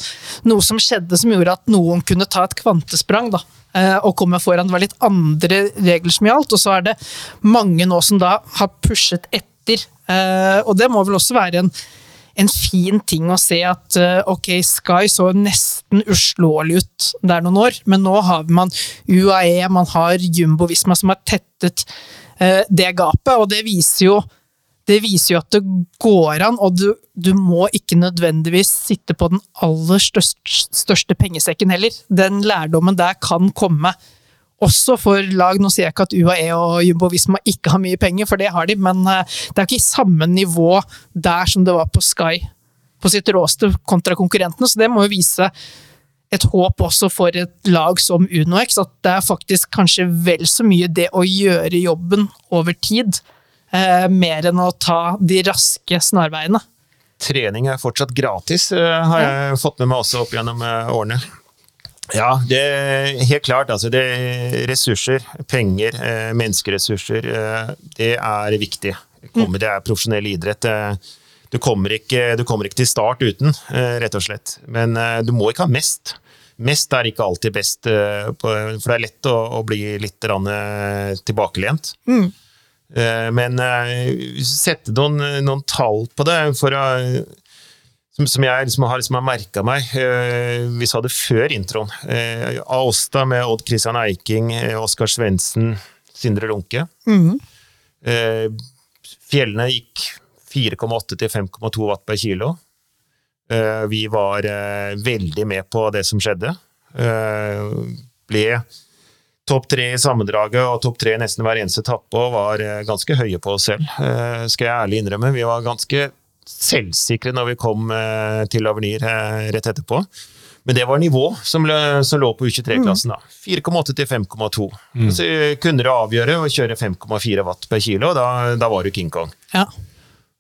noe som skjedde som gjorde at noen kunne ta et kvantesprang da, eh, og komme foran. Det var litt andre regler som gjaldt, og så er det mange nå som da har pushet etter. Eh, og det må vel også være en en fin ting å se at eh, ok, Sky så nesten uslåelig ut der noen år, men nå har man UAE, man har Jumbo Visma som har tettet eh, det gapet, og det viser jo det viser jo at det går an, og du, du må ikke nødvendigvis sitte på den aller største, største pengesekken heller. Den lærdommen der kan komme også for lag. Nå sier jeg ikke at UAE og Jumbo Visma ikke har mye penger, for det har de, men eh, det er ikke i samme nivå der som det var på Sky på sitt råeste kontra konkurrentene, så det må jo vise et håp også for et lag som UnoX, at det er faktisk kanskje vel så mye det å gjøre jobben over tid, eh, mer enn å ta de raske snarveiene. Trening er fortsatt gratis, eh, har jeg fått med meg også opp gjennom eh, årene. Ja, det er helt klart. Altså det ressurser, penger, eh, menneskeressurser, eh, det er viktig. Kommer, det er profesjonell idrett. Du kommer, ikke, du kommer ikke til start uten, eh, rett og slett. Men eh, du må ikke ha mest. Mest er ikke alltid best, eh, på- for det er lett å, å bli litt eh, tilbakelent. Eh, Men sette noen, noen tall på det for å som, som jeg liksom har, liksom har merka meg. eh, vi sa det før introen. Eh, Aosta med Odd Christian Eiking, eh, Oskar Svendsen, Sindre Lunke. Eh, fjellene gikk 4,8 til 5,2 watt per kilo. Eh, vi var veldig med på det som skjedde. Eh, ble topp tre i sammendraget og topp tre nesten hver eneste etappe og var ganske høye på oss selv, skal jeg ærlig innrømme. Vi var ganske selvsikre når vi kom eh, til Avenir eh, rett etterpå. Men det var nivå som, lø- som lå på U23-klassen. da. 4,8 til 5,2. Så kunne du avgjøre å kjøre 5,4 watt per kilo, og da, da var du King Kong. Ja.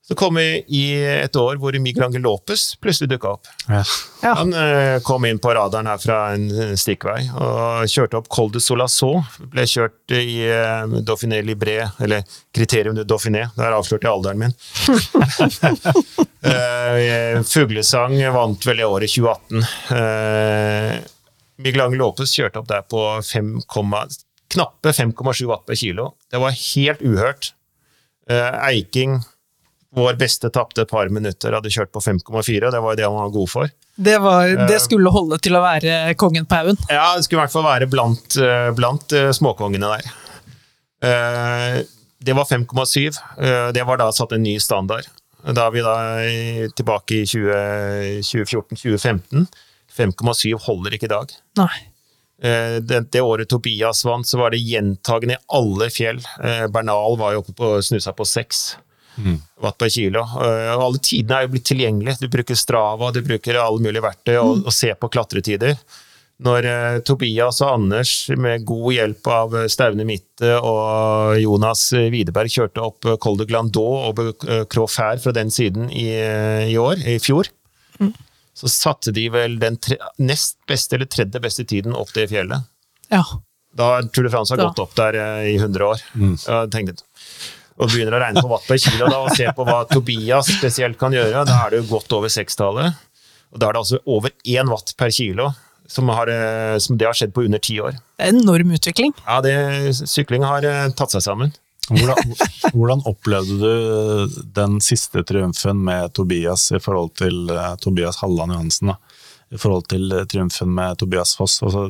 Så kom vi i et år hvor Miguel Angel Lopez plutselig dukka opp. Ja. Ja. Han eh, kom inn på radaren her fra en stikkvei og kjørte opp Col de Solasau. Ble kjørt i eh, Dauphiné Libré, eller Kriterium de Dauphiné. Der avslørte jeg alderen min. Eh, Fuglesang vant vel i året 2018. Eh, Miguel Angel Lopez kjørte opp der på 5, knappe 5,7 watt per kilo. Det var helt uhørt. Eh, Eiking, vår beste, tapte et par minutter, hadde kjørt på 5,4, og det var jo det han var god for. Det, var, det Eh. skulle holde til å være kongen på haugen. Ja, det skulle i hvert fall være blant, eh, blant eh, småkongene der. Det var 5,7. Eh, Det var da satt en ny standard. Da er vi da tilbake i 2014-2015. 5,7 holder ikke i dag. Nei. Det, det året Tobias vant, så var det gjentagende i alle fjell. Bernal var jo oppe på snusa på 6 watt per kilo. Eh, Og alle tidene er jo blitt tilgjengelige. Du bruker Strava, du bruker alle mulige verktøy og, og ser på klatretider. Når eh, Tobias og Anders med god hjelp av eh, Staune Mitte og Jonas Widerberg kjørte opp eh, Col de Glandot og eh, Croix Fair fra den siden i, i år, i fjor, så satte de vel den tre, nest beste eller tredje beste tiden opp det fjellet. Ja. Da Tour de France har Da. gått opp der eh, i 100 år. Mm. Jeg litt. Og begynner å regne på watt per kilo da, og se på hva Tobias spesielt kan gjøre, da er det jo godt over sekstallet. Og da er det altså over én watt per kilo som, har, eh, som det har skjedd på under ti år. Det er enorm utvikling. Ja, det, sykling har eh, tatt seg sammen. Hvordan, hvordan opplevde du den siste triumfen med Tobias i forhold til uh, Tobias Halland Johansen? Da? I forhold til triumfen med Tobias Foss? Altså,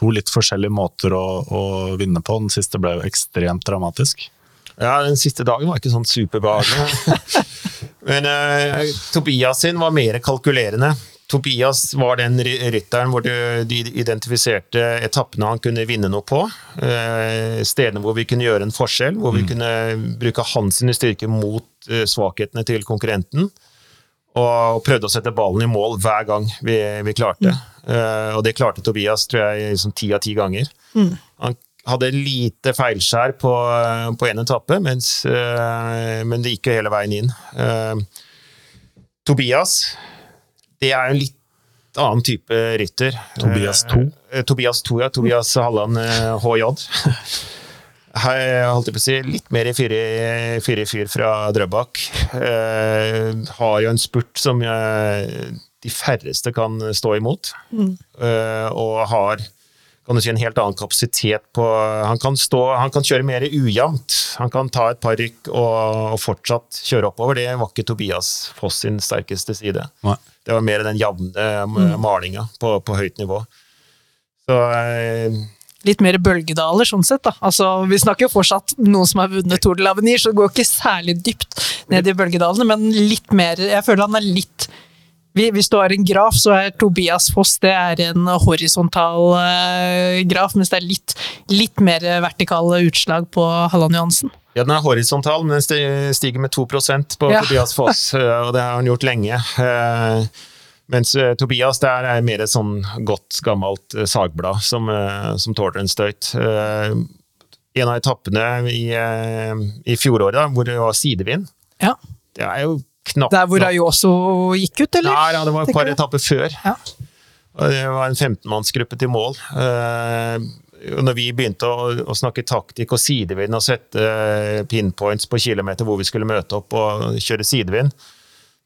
to litt forskjellige måter å, å, vinne på. Den siste ble jo ekstremt dramatisk. Ja, den siste dagen var ikke sånn superbehagelig. Men uh, Tobias sin var mer kalkulerende. Tobias var den rytteren hvor de identifiserte etappene han kunne vinne noe på. Eh, stedene hvor vi kunne gjøre en forskjell, hvor vi mm. kunne bruke hans styrke mot eh, svakhetene til konkurrenten. Og prøvde å sette ballen i mål hver gang vi, vi klarte. Mm. Og det klarte Tobias tror jeg, liksom ti av ti ganger. Mm. Han hadde lite feilskjær på, på en etappe, mens, men det gikk jo hele veien inn. Tobias det er jo en litt annen type rytter. Tobias 2? Eh, Tobias 2, ja. Tobias Halland HJ. Eh, jeg holdt på å si litt mer i fyr i fyr fra Drøbak. Eh, har jo en spurt som jeg, de færreste kan stå imot. Mm. Eh, og har kan du si, en helt annen kapasitet på Han kan, stå, han kan kjøre mer ujevnt. Han kan ta et par rykk og, og, fortsatt kjøre oppover. Det var ikke Tobias Foss sin sterkeste side. Nei. Det var mer den jevne mm. malinga på, på, høyt nivå. Så eh, Litt mer bølgedaler, sånn sett. da. Altså, Vi snakker jo fortsatt noen som har vunnet Tour de l'Avenir, så det går ikke særlig dypt ned i bølgedalene, men litt mer Jeg føler han er litt hvis du har en graf, så er Tobias Foss det er en horisontal uh, graf, mens det er litt, litt mer vertikale utslag på Halland Johansen. Ja, den er horisontal, men den stiger med 2% på ja. Tobias Foss, eh, og det har han gjort lenge. Uh, mens Tobias der er mer et sånn godt, gammelt sagblad som, som tåler en støyt. En av etappene i, i fjoråret, hvor det var sidevind, ja. det er jo knapt Der hvor Ayoso gikk ut, eller? Nei, ja det var et par etapper før. Ja. Det var en 15-mannsgruppe til mål. Uh, når vi begynte å, å, snakke taktikk og sidevind og sette eh, pinpoints på kilometer hvor vi skulle møte opp og kjøre sidevind,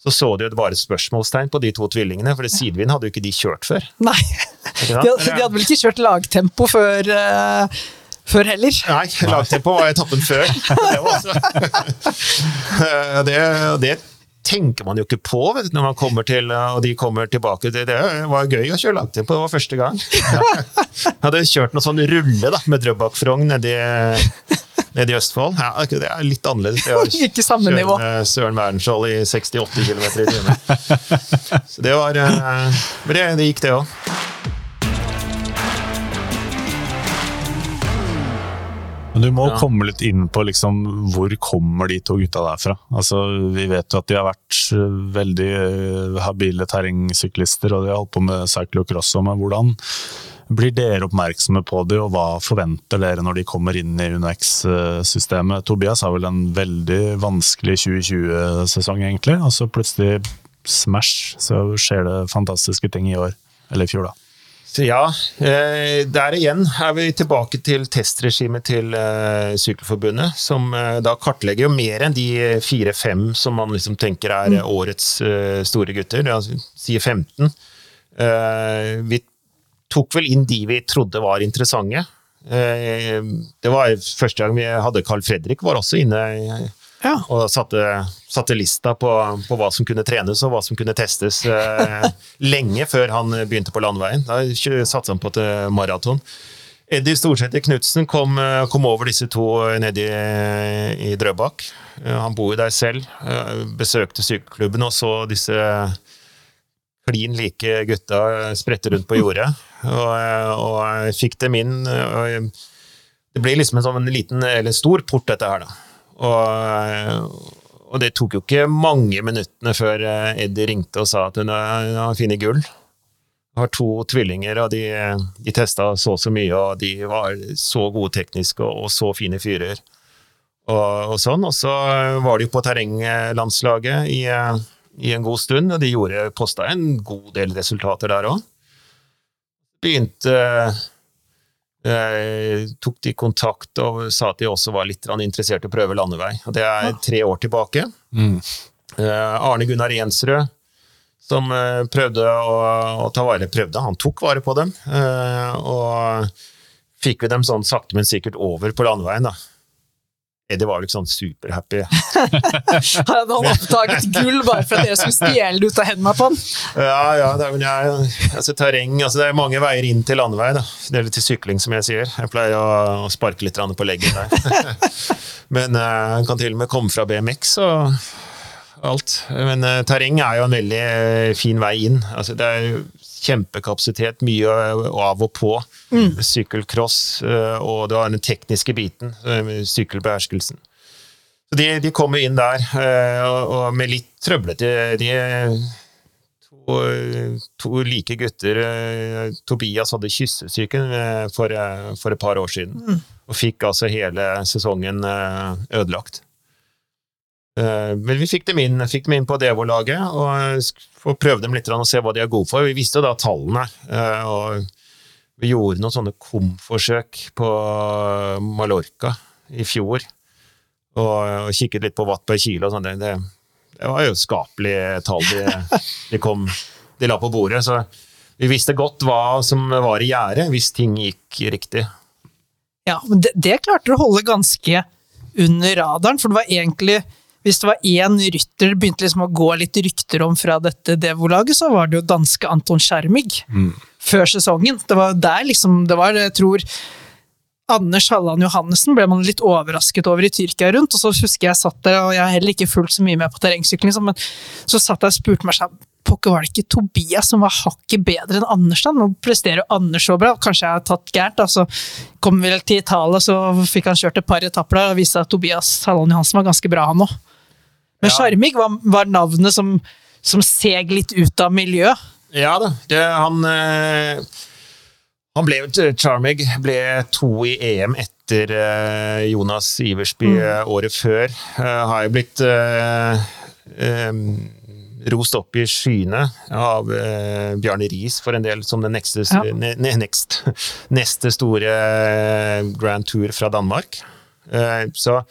så så de jo bare spørsmålstegn på de to tvillingene, for sidevind hadde jo ikke de kjørt før. Nei, de hadde, de hadde vel ikke kjørt lagtempo før uh, før heller. Nei, lagtempo var etappen før. det, var også. det, det tenker man jo ikke på vet, når man kommer til, og de kommer tilbake. Det, det var gøy å kjøre langtempo, det var første gang. Jeg hadde kjørt noe sånn rulle da, med Drøbak-Frogn nedi, nedi Østfold. Ja, det er litt annerledes. Det ikke samme nivå. Søren Wernskjold i 68 km i timen. Så det var eh, Men det, det gikk, det òg. Men du må ja. komme litt inn på liksom, hvor kommer de to gutta derfra. Altså, vi vet jo at de har vært eh, veldig eh, habile terrengsyklister, og de har holdt på med cyclocross. Men hvordan blir dere oppmerksomme på det, og hva forventer dere når de kommer inn i UnoX-systemet? Tobias har vel en veldig vanskelig 2020-sesong, egentlig. Og så plutselig smash, så skjer det fantastiske ting i år. Eller i fjor, da. Så ja, eh, der igjen er vi tilbake til testregimet til eh, Sykkelforbundet, som eh, da kartlegger jo mer enn de fire-fem som man liksom tenker er mm. årets store gutter. Altså, sier 15. Vi tok vel inn de vi trodde var interessante. Det var første gang vi hadde Carl Fredrik, var også inne ja. Og satte, satte lista på, på, hva som kunne trenes og hva som kunne testes eh, lenge før han begynte på landeveien. Da satsa han på et eh, maraton. Eddie Storsæter Knutsen kom, eh, kom, over disse to nede i, Drøbak. Han bor jo der selv. Besøkte sykkelklubben og så disse klin like gutta sprette rundt på jordet. Og, og fikk dem inn. det ble liksom en sånn liten, eller stor port, dette her, da. Og, og, det tok jo ikke mange minuttene før eh, Eddie ringte og sa at hun har funnet gull. Har to tvillinger, og de, de testa så så mye, og de var så gode tekniske og, og så fine fyrer. Og, og, sånn. Og så var de på terrenglandslaget i, i, en god stund, og de gjorde posta en god del resultater der òg. Begynte Eh, tok de kontakt og sa at de også var litt interessert i å prøve landevei. Og det er tre år tilbake. Mm. Eh, Arne Gunnar Jensrud som eh, prøvde å, å ta vare Prøvde, han tok vare på dem. eh, Og fikk vi dem sånn sakte, men sikkert over på landeveien, da. Eddie var liksom superhappy. Han oppdaget gull bare for at dere skulle stjele det ut av hendene på han. Ja, ja, det er, men jeg, altså terreng altså Det er mange veier inn til landevei. da. Det er litt til sykling, som jeg sier. Jeg pleier å, sparke litt på leggen der. men uh, han kan til og med komme fra BMX og alt. Men uh, terreng er jo en veldig eh, fin vei inn. Altså, det er jo kjempekapasitet, mye av og på. Sykkelcross, eh, og det var den tekniske biten, eh, sykkelbeherskelsen. Så de, de kommer inn der, eh, og, med litt trøblete De to, to like gutter Tobias hadde kyssesyken for, for et par år siden, og fikk altså hele sesongen ødelagt. Eh, Men vi fikk dem inn, fikk dem inn på Devo-laget og sk- få prøve dem litt og se hva de er gode for. Vi visste jo da tallene, eh, og vi gjorde noen sånne kom-forsøk på Mallorca i fjor, og, kikket litt på watt per kilo og sånn. Det, det var jo skapelige tall de, de, kom, de la på bordet, så vi visste godt hva som var i gjære hvis ting gikk riktig. Ja, men det, det klarte du å holde ganske under radaren, for det var egentlig hvis det var én rytter det begynte liksom å gå litt rykter om fra dette Devo-laget, så var det jo danske Anton Skjermig før sesongen. Det var der liksom Det var, jeg tror Anders Halland Johannessen ble man litt overrasket over i Tyrkia rundt, og så husker jeg satt der, og jeg har heller ikke fulgt så mye med på terrengsykling, liksom, men så satt jeg og spurte meg selv Pokker, var det ikke Tobias som var hakket bedre enn Anders? da? Nå presterer Anders så bra, kanskje jeg har tatt gærent. da, Så kom vi vel til Italia, så fikk han kjørt et par etapper der, og viste at Tobias Halland Johansen var ganske bra, han òg. Men Ja. Sjarmig var, var navnet som, som seg litt ut av miljøet. Ja da, det, han eh, Han ble Charmig ble to i EM etter eh, Jonas Iversby mm. året før. Eh, har jo blitt eh, eh, rost opp i skyene av eh, Bjarne Riis for en del som den neste, Ja. ne, ne, next, neste store eh, Grand Tour fra Danmark. Eh, så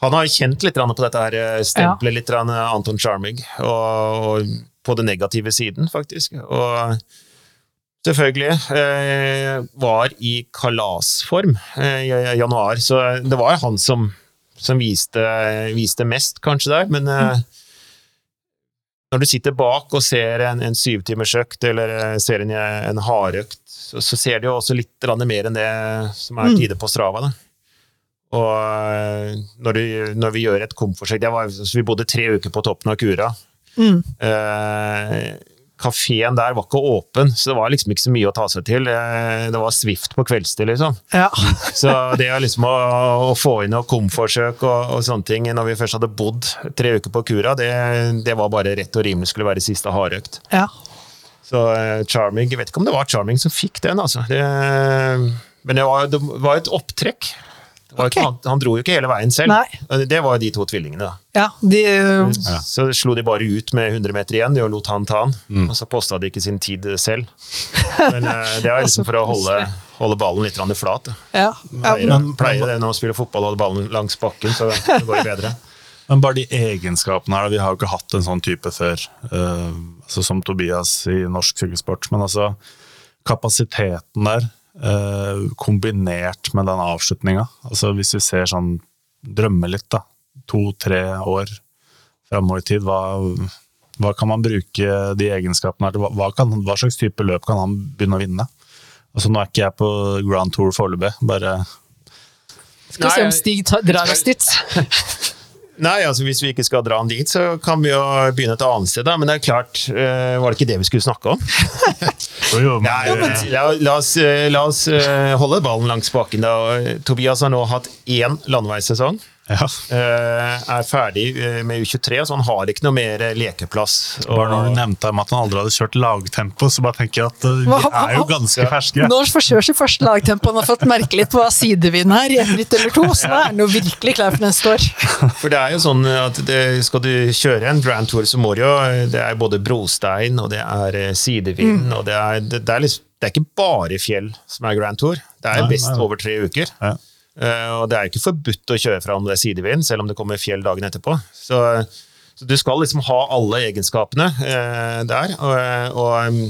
han har kjent litt på dette her eh, stempelet, litt eh, Anton Charmig, og, og på den negative siden, faktisk. Og selvfølgelig eh, var i kalasform eh, i januar, så det var han som, som viste, viste mest, kanskje, der, men eh, når du sitter bak og ser en, en syvtimersøkt eller eh, ser en, en hardøkt, så, så ser du jo også litt mer enn det som er tider på Strava. Da. Og eh, når, du, når vi gjør et så Vi bodde tre uker på toppen av Kura. Mm. Eh, Kafeen der var ikke åpen, så det var liksom ikke så mye å ta seg til. Eh, Det var Swift på kveldstid, liksom. Ja. Så det liksom å, å få inn noe komforsøk og, og sånne ting når vi først hadde bodd tre uker på Kura, det, det var bare rett og rimelig skulle være siste hardøkt. ja. Så eh, Charming Jeg vet ikke om det var Charming som fikk den, altså. Det, men det var, det var et opptrekk. Det var ikke, Ok. han, han dro jo ikke hele veien selv. Nei. Det var jo de to tvillingene, da. ja de, Så slo de bare ut med 100 meter igjen, de og lot han ta han. Og så posta de ikke sin tid selv. Men eh, det er liksom for å holde, holde ballen litt grann flat. ja. ja. Pleier, pleier det når man spiller fotball og holder ballen langs bakken, så det går det bedre. Men bare de egenskapene her, vi har jo ikke hatt en sånn type før, Uh, altså som Tobias i norsk sykkelsport. Men altså, kapasiteten der, kombinert med den avslutninga. Altså, hvis vi ser sånn, Drømme litt, da. To-tre år framover i tid, hva, hva kan man bruke de egenskapene her til? Hva, hva, kan, hva slags type løp kan han begynne å vinne? Altså, nå er ikke jeg på Grand Tour foreløpig, bare Skal vi se om Stig drar oss dit. Nei, altså Hvis vi ikke skal dra han dit, så kan vi jo begynne et annet sted. da, Men det er klart, uh, var det ikke det vi skulle snakke om? Nei, la, la oss, eh, la oss uh, holde ballen langs baken. da. Tobias har nå hatt én landeveissesong. Ja. eh, Er ferdig eh, med U23, så han har ikke noe mer eh, lekeplass. Bare når du nevnte at han aldri hadde kjørt lagtempo, så bare tenker jeg at uh, vi er jo ganske ferske. Nå forsøker seg første lagtempo. Han har fått merke litt på sidevind her i et ritt eller to, så da er han jo virkelig klar for neste år. for det er jo sånn at det, skal du kjøre en Grand Tour, så må du jo Det er både brostein, og det er sidevind, mm. og det er, det, det, er liksom, det er ikke bare fjell som er Grand Tour. Det er Nei, best nei. over tre uker. Ja. Eh, og det er ikke forbudt å kjøre fra om det er sidevind, selv om det kommer fjell dagen etterpå. Så Så du skal liksom ha alle egenskapene eh, der. Og, og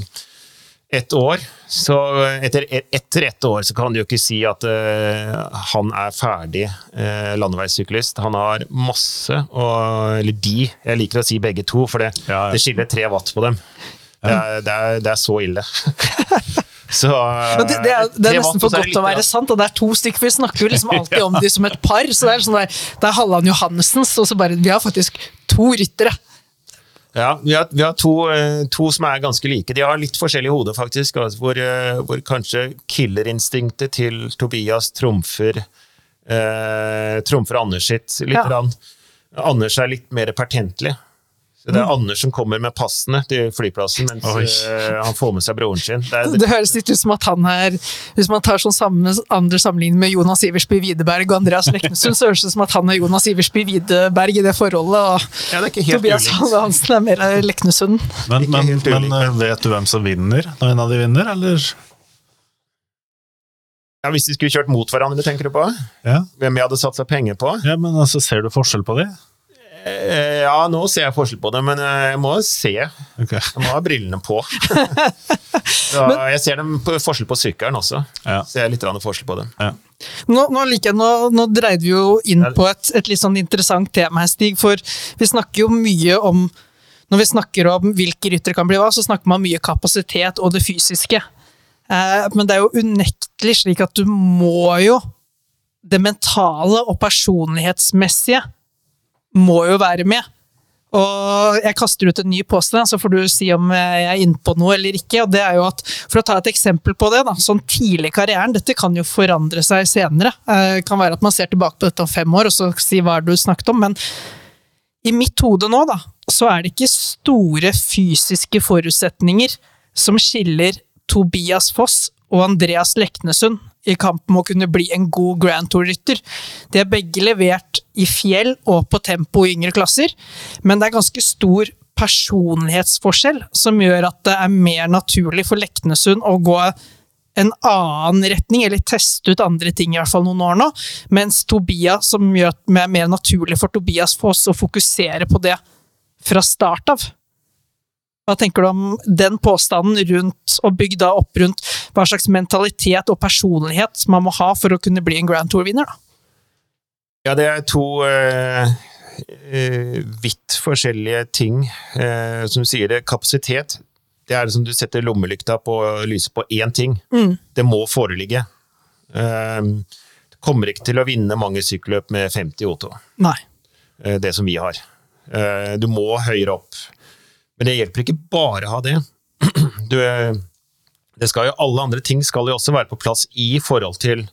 et år så etter, etter ett år så kan du jo ikke si at eh, han er ferdig eh, landeveissyklist. Han har masse, og, eller de, jeg liker å si begge to, for det, ja, ja. det skiller tre watt på dem. Det er, det er, det er så ille. Så, det, det, er, det, er, nesten for godt å være sant, og det er to stykker. Vi snakker jo liksom alltid om de som et par. så Det er sånn der, det er Halland Johannessens, og så bare Vi har faktisk to ryttere. Ja, vi har, vi har to, eh, to, som er ganske like. De har litt forskjellig hode, faktisk. Altså, hvor, eh, hvor, kanskje killerinstinktet til Tobias trumfer eh, trumfer Anders sitt litt. Ja. Anders er litt mer pertentlig. Så Det er mm. Anders som kommer med passene til flyplassen, mens Oi. han får med seg broren sin. Det, det, det, høres litt ut som at han er Hvis man tar sånn samme, andre sammenligning med Jonas Iversby Widerberg og Andreas Leknesund, så høres det ut som at han er Jonas Iversby Widerberg i det forholdet, og ja, det Tobias Hansen er mer Leknesund. Men, men, men, eh, vet du hvem som vinner når en av de vinner, eller? Ja, Hvis de skulle kjørt mot hverandre, tenker du på? Ja. Hvem jeg hadde satsa penger på? Ja, men altså, Ser du forskjell på de? Eh, ja, nå ser jeg forskjell på det, men eh, jeg må se. Okay. Jeg må ha brillene på. ja, jeg ser dem på, forskjell på sykkelen også. Ja. Ser jeg litt forskjell på dem. Ja. Nå, nå, like, nå, nå, dreide vi jo inn på et, et, litt sånn interessant tema her, Stig. For vi snakker jo mye om Når vi snakker om hvilke ryttere kan bli hva, så snakker man mye kapasitet og det fysiske. Eh, men det er jo unektelig slik at du må jo det mentale og personlighetsmessige må jo være med. Og jeg kaster ut en ny påstand, så får du si om jeg er inne på noe eller ikke. og det er jo at, For å ta et eksempel på det, da, sånn tidlig i karrieren, dette kan jo forandre seg senere. Det eh, kan være at man ser tilbake på dette om fem år og så si hva du snakket om, men i mitt hode nå, da, så er det ikke store fysiske forutsetninger som skiller Tobias Foss og Andreas Leknesund i kamp om å kunne bli en god Grand Tour-rytter. De er begge levert i fjell og på tempo i yngre klasser, men det er ganske stor personlighetsforskjell som gjør at det er mer naturlig for Leknesund å gå en annen retning, eller teste ut andre ting i hvert fall noen år nå, mens Tobias, som gjør det mer naturlig for Tobias for å fokusere på det fra start av. Hva tenker du om den påstanden rundt, og bygd da opp rundt hva slags mentalitet og personlighet man må ha for å kunne bli en Grand Tour-vinner? Ja, det er to uh, vidt forskjellige ting. Uh, som sier det, kapasitet. Det er det som du setter lommelykta på lyset på én ting. Mm. Det må foreligge. det kommer ikke til å vinne mange sykkelløp med 50 Otto. Nei. det som vi har. du må høyere opp. Men det hjelper ikke bare å ha det. Du, det skal jo, alle andre ting skal jo også være på plass i forhold til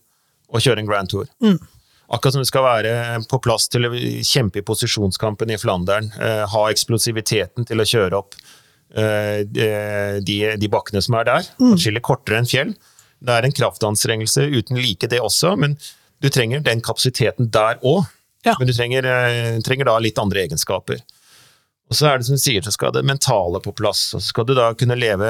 å kjøre en Grand Tour. Mm. Akkurat som det skal være på plass til å kjempe i posisjonskampen i Flandern, eh, ha eksplosiviteten til å kjøre opp eh, de, de, bakkene som er der. Mm. Atskillig kortere enn fjell. Det er en kraftanstrengelse uten like, det også, men du trenger den kapasiteten der òg. Ja. Men du trenger, eh, trenger da litt andre egenskaper. Og så er det som du sier, så skal det mentale på plass. Og så skal du da kunne leve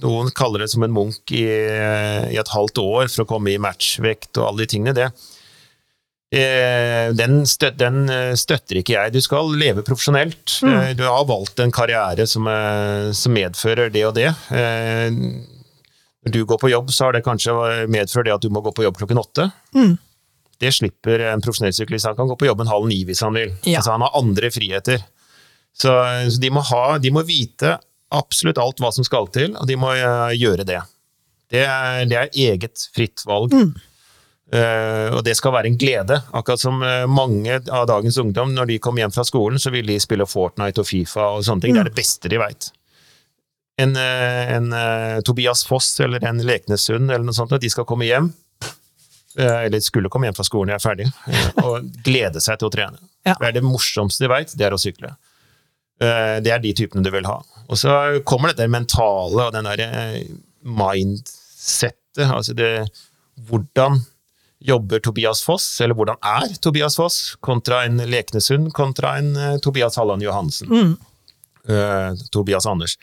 Noen kaller det som en munk i, i et halvt år for å komme i matchvekt og alle de tingene. det den, støt, den, støtter ikke jeg. Du skal leve profesjonelt. Mm. Eh, du har valgt en karriere som, eh, som, medfører det og det. Eh, når du går på jobb, så har det kanskje medført det at du må gå på jobb klokken åtte. Mm. Det slipper en profesjonell syklist. Han kan gå på jobben halv ni hvis han vil. Ja. Altså, han har andre friheter. Så, så de, må ha, de, må vite absolutt alt hva som skal til, og de må uh, gjøre det. Det er, det er, eget fritt valg. Mm. Uh, og det skal være en glede. Akkurat som uh, mange av dagens ungdom, når de kommer hjem fra skolen, så vil de spille Fortnite og Fifa og sånne ting. Mm. Det er det beste de veit. En, en Tobias Foss eller en Leknessund eller noe sånt, de skal komme hjem Eh, eller skulle komme hjem fra skolen, jeg er ferdig, eh, og glede seg til å trene. Ja. Det er det morsomste de veit, det er å sykle. Eh, det er de typene du vil ha. Og så kommer dette mentale og den derre mindsettet, altså det Hvordan jobber Tobias Foss, eller hvordan er Tobias Foss, kontra en Leknesund, kontra en Tobias Halland Johansen. Mm. Uh, Tobias Anders.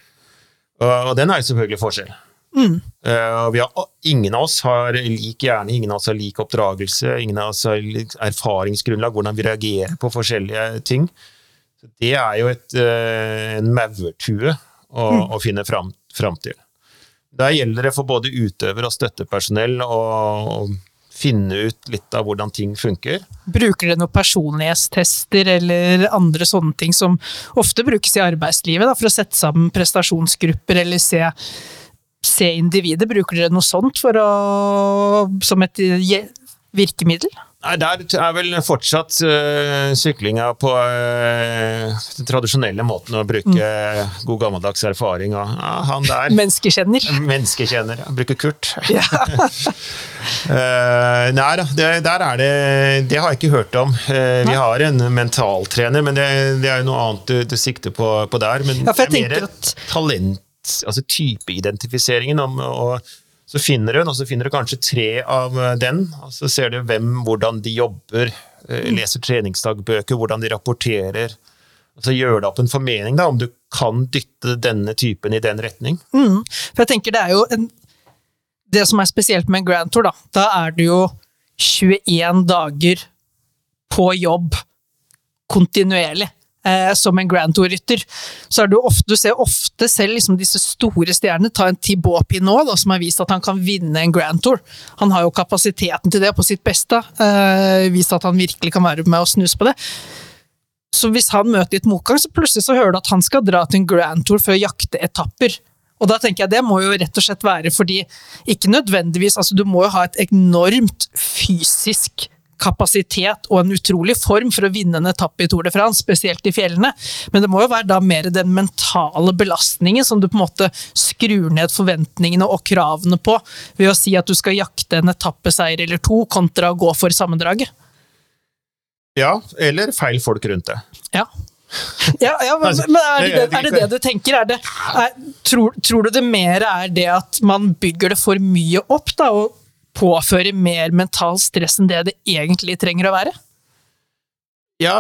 Og, og den er selvfølgelig forskjell. Mm. Uh, har, ingen av oss har lik hjerne, ingen av oss har lik oppdragelse, ingen av oss har erfaringsgrunnlag, hvordan vi reagerer på forskjellige ting. Så det er jo et, uh, en maurtue å, å finne fram, fram til. Der gjelder det for både utøver og støttepersonell å, å finne ut litt av hvordan ting funker. Bruker dere noen personlighetstester eller andre sånne ting som ofte brukes i arbeidslivet da, for å sette sammen prestasjonsgrupper eller se, se individet? Bruker dere noe sånt for å, som et virkemiddel? Nei, Der er vel fortsatt uh, syklinga på eh, den tradisjonelle måten å bruke god gammeldags erfaring. Og, ja, han der Menneskekjenner. Menneskekjenner. ja. Bruker Kurt. Ja. uh, nei da, det, der er det Det har jeg ikke hørt om. Vi har en mentaltrener, men det, det er jo noe annet du, du sikter på, på der. Men Ja, det er mer et at- talent, altså typeidentifiseringen. Om, og så finner du den, og så finner du kanskje tre av eh, den. Og så ser du hvem, hvordan de jobber, eh, leser treningsdagbøker, hvordan de rapporterer. Og så gjør det opp en formening da, om du kan dytte denne typen i den retning. Mm. For jeg tenker det er jo en Det som er spesielt med en Grand Tour, da, da er det jo 21 dager på jobb kontinuerlig. Eh, som en Grand Tour-rytter. Så er det ofte, du ser ofte selv liksom disse store stjernene ta en Thibaut Pinot, da, som har vist at han kan vinne en Grand Tour. Han har jo kapasiteten til det på sitt beste. Eh, vist at han virkelig kan være med og snuse på det. Så hvis han møter litt motgang, så plutselig så hører du at han skal dra til en Grand Tour for å jakte etapper. Og da tenker jeg det må jo rett og slett være fordi, ikke nødvendigvis, altså du må jo ha et enormt fysisk kapasitet og en utrolig form for å vinne en etappe i Tour de France, spesielt i fjellene. Men det må jo være da mer den mentale belastningen som du på en måte skrur ned forventningene og kravene på ved å si at du skal jakte en etappeseier eller to, kontra å gå for sammendraget. Ja, eller feil folk rundt det. Ja. Ja, ja men, Altså, men er, det, det- det- er det det du tenker? Er det, er, tror, tror du det mer er det at man bygger det for mye opp, da, og påfører mer mental stress enn det det egentlig trenger å være? Ja,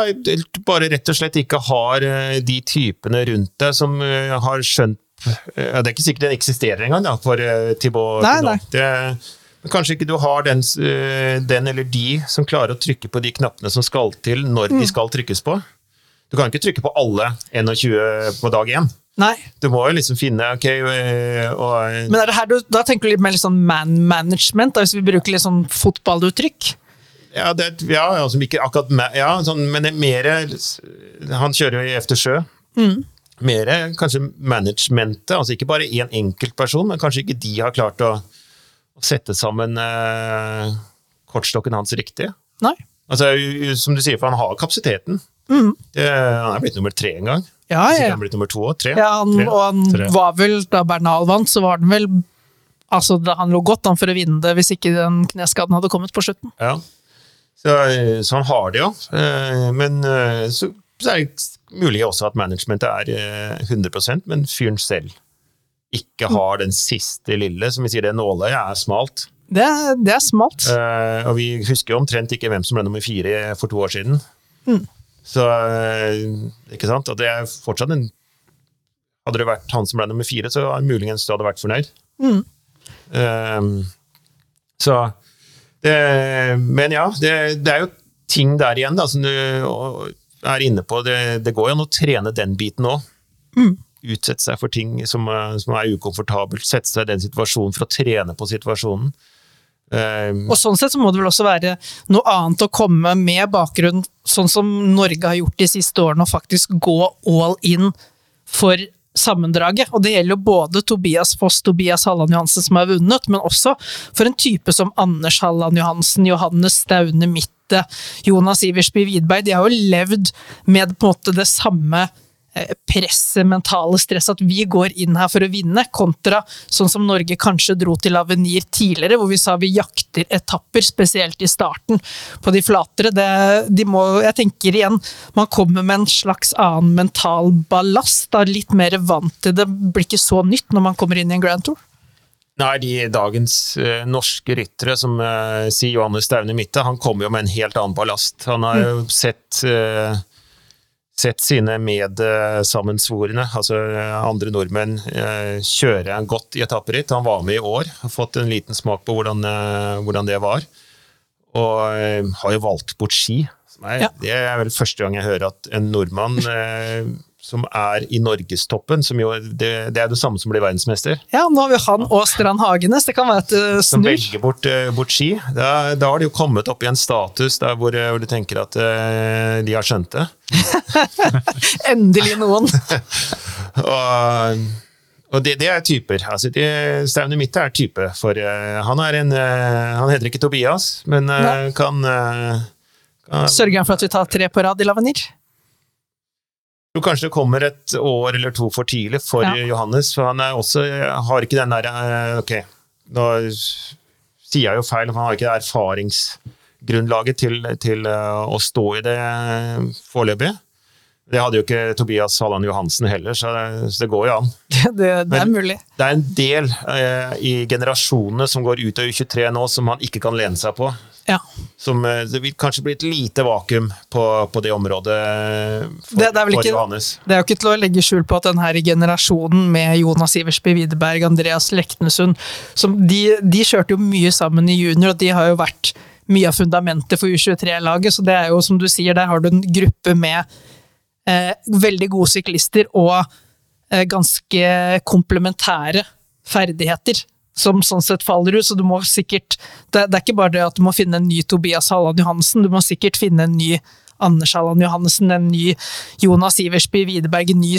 bare rett og slett ikke har eh, de typene rundt deg som eh, har skjønt eh, ja, Det er ikke sikkert den eksisterer engang da, for Thibaut Pinot. men kanskje ikke du har den, den eller de som klarer å trykke på de knappene som skal til når Mm. de skal trykkes på. Du kan ikke trykke på alle 21 på dag én. Nei. Du må jo liksom finne ok, eh, og, Men er det her du, da tenker du litt mer litt sånn man management, da, hvis vi bruker litt sånn fotballuttrykk? Ja, det, ja altså ikke akkurat ja, sånn, men det er mer Han kjører jo i eftersjø. Mer kanskje managementet, altså ikke bare én enkelt person, men kanskje ikke de har klart å, å sette sammen eh, kortstokken hans riktig. Nei. Altså, som du sier, for han har kapasiteten. Det, han er blitt nummer tre en gang. Ja, ja. han blitt nummer to og tre. ja han, tre. og han Tre. var vel, da Bernal vant, så var den vel Altså, han lå godt an for å vinne det, hvis ikke den kneskaden hadde kommet på slutten. Ja. Så, eh, så han har det jo. Eh, Men eh, så, så er det mulig også at managementet er eh, 100% men fyren selv ikke har den siste lille. Som vi sier, det nåløyet er smalt. Det, det er smalt. Og vi husker jo omtrent ikke hvem som ble nummer fire for to år siden. Så eh, ikke sant? At det er fortsatt en Hadde det vært han som ble nummer fire, så muligens du hadde vært fornøyd. Eh, så det, Men ja, det, det er jo ting der igjen da, som du er inne på. Det, det går jo an å trene den biten òg. Utsette seg for ting som, som er ukomfortabelt. Sette seg i den situasjonen for å trene på situasjonen. Eh, Og sånn sett så må det vel også være noe annet å komme med bakgrunn, sånn som Norge har gjort de siste årene, og faktisk gå all in for sammendraget. Og det gjelder jo både Tobias Foss, Tobias Halland Johansen som har vunnet, men også for en type som Anders Halland Johansen, Johannes Staune Mitte, Jonas Iversby Widberg. De har jo levd med på en måte det samme presset, mentale stress, at vi går inn her for å vinne, kontra sånn som Norge kanskje dro til Avenir tidligere, hvor vi sa vi jakter etapper, spesielt i starten på de flatere. Det, de må, jeg tenker igjen, man kommer med en slags annen mental ballast, da, litt mer vant til det, blir ikke så nytt når man kommer inn i en Grand Tour. Nei, de dagens eh, norske ryttere, som eh, sier Johannes Staune Mitte, han kommer jo med en helt annen ballast. Han har jo sett, eh, sett sine medsammensvorne, altså andre nordmenn, eh, kjøre godt i etapperitt. Han var med i år, har fått en liten smak på hvordan, eh, hvordan det var. og eh, har jo valgt bort ski. Er, Ja. Det er vel første gang jeg hører at en nordmann som er i norgestoppen, som jo det, det er det samme som blir verdensmester, Ja, nå har vi han og Strand Hagenes. Det kan være et snur. som velger bort, eh, bort ski. Da, da har de jo kommet opp i en status der hvor, eh, hvor du tenker at eh, de har skjønt det. Endelig noen. Og, og det, det er typer. Altså, det, Staune Mitte er type. For uh, han er en uh, Han heter ikke Tobias, men eh, kan, eh, kan Sørger han for at vi tar tre på rad i Lavenir? Tror kanskje kommer et år eller to for tidlig for Ja. Johannes, for han er også, har ikke den der eh, Ok, nå sier jeg jo feil, for han har ikke erfaringsgrunnlaget til, til eh, å stå i det eh, foreløpig. Det hadde jo ikke Tobias Halland Johansen heller, så det, så det går jo an. Det, det, det er Men- mulig. Det er en del eh, i generasjonene som går ut av U23 nå, som han ikke kan lene seg på. Ja. Som, eh, det vil kanskje bli et lite vakuum på, på det området for, Det- det er for ikke- Johannes. Det er jo ikke til å legge skjul på at denne generasjonen med Jonas Iversby Widerberg, Andreas Leknesund som de, de kjørte jo mye sammen i junior, og de har jo vært mye av fundamentet for U23-laget. Så det er jo som du sier, der har du en gruppe med eh, veldig gode syklister og eh, ganske komplementære ferdigheter. Som sånn sett faller ut, så du må sikkert det, det er ikke bare det at du må finne en ny Tobias Halland Johansen, du må sikkert finne en ny Anders Halland Johannessen, en ny Jonas Iversby Widerberg, en ny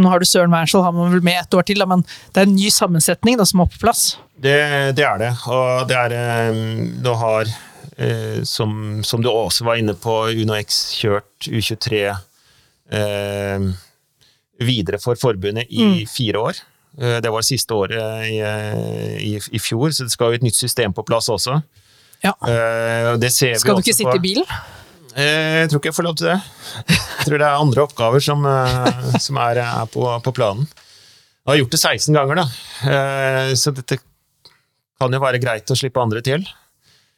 Nå har du Søren Wernskjold, han var vel med et år til, da, men det er en ny sammensetning da, som er på plass. Det, det er det. Og det er eh, Du har, eh, som, som du også var inne på, Uno X kjørt U23 eh, videre for forbundet i fire år. Eh, det var siste året i, eh, i, i fjor, så det skal jo et nytt system på plass også. Ja. Eh, det ser vi Skal du ikke sitte på- i bilen? Eh, Jeg tror ikke jeg får lov til det. Jeg tror det er andre oppgaver som, som er, er på, på planen. Jeg har gjort det 16 ganger, da. Eh, så dette kan jo være greit å slippe andre til.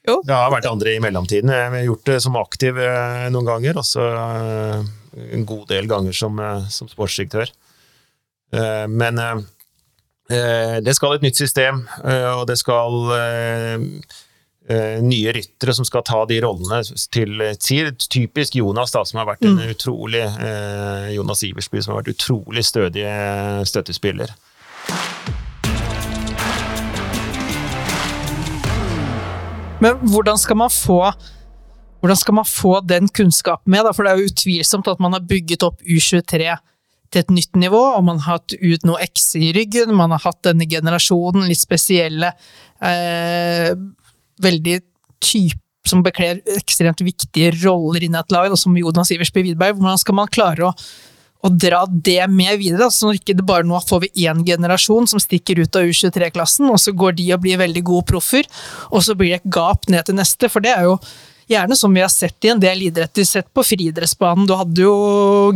Jo. Det har vært andre i mellomtiden. Jeg har gjort det som aktiv noen ganger, og så en god del ganger som, eh, som sportsdirektør. Eh, Men eh, det skal et nytt system, og det skal nye ryttere som skal ta de rollene til sier Typisk Jonas, da, som har vært en utrolig eh, Jonas Iversby, som har vært utrolig stødig støttespiller. Men hvordan skal man få hvordan skal man få den kunnskapen med? Da? For det er jo utvilsomt at man har bygget opp U23 til et nytt nivå, og man har hatt ut noe X i ryggen, man har hatt denne generasjonen, litt spesielle, eh, veldig type som bekler ekstremt viktige roller innen et lag, som Jonas Iversby Widerberg. Hvordan skal man klare å, å dra det med videre? Da? Så ikke det bare nå får vi én generasjon som stikker ut av U23-klassen, og så går de og blir veldig gode proffer, og så blir det et gap ned til neste, for det er jo Gjerne som vi har sett i en del idretter, sett på friidrettsbanen. Du hadde jo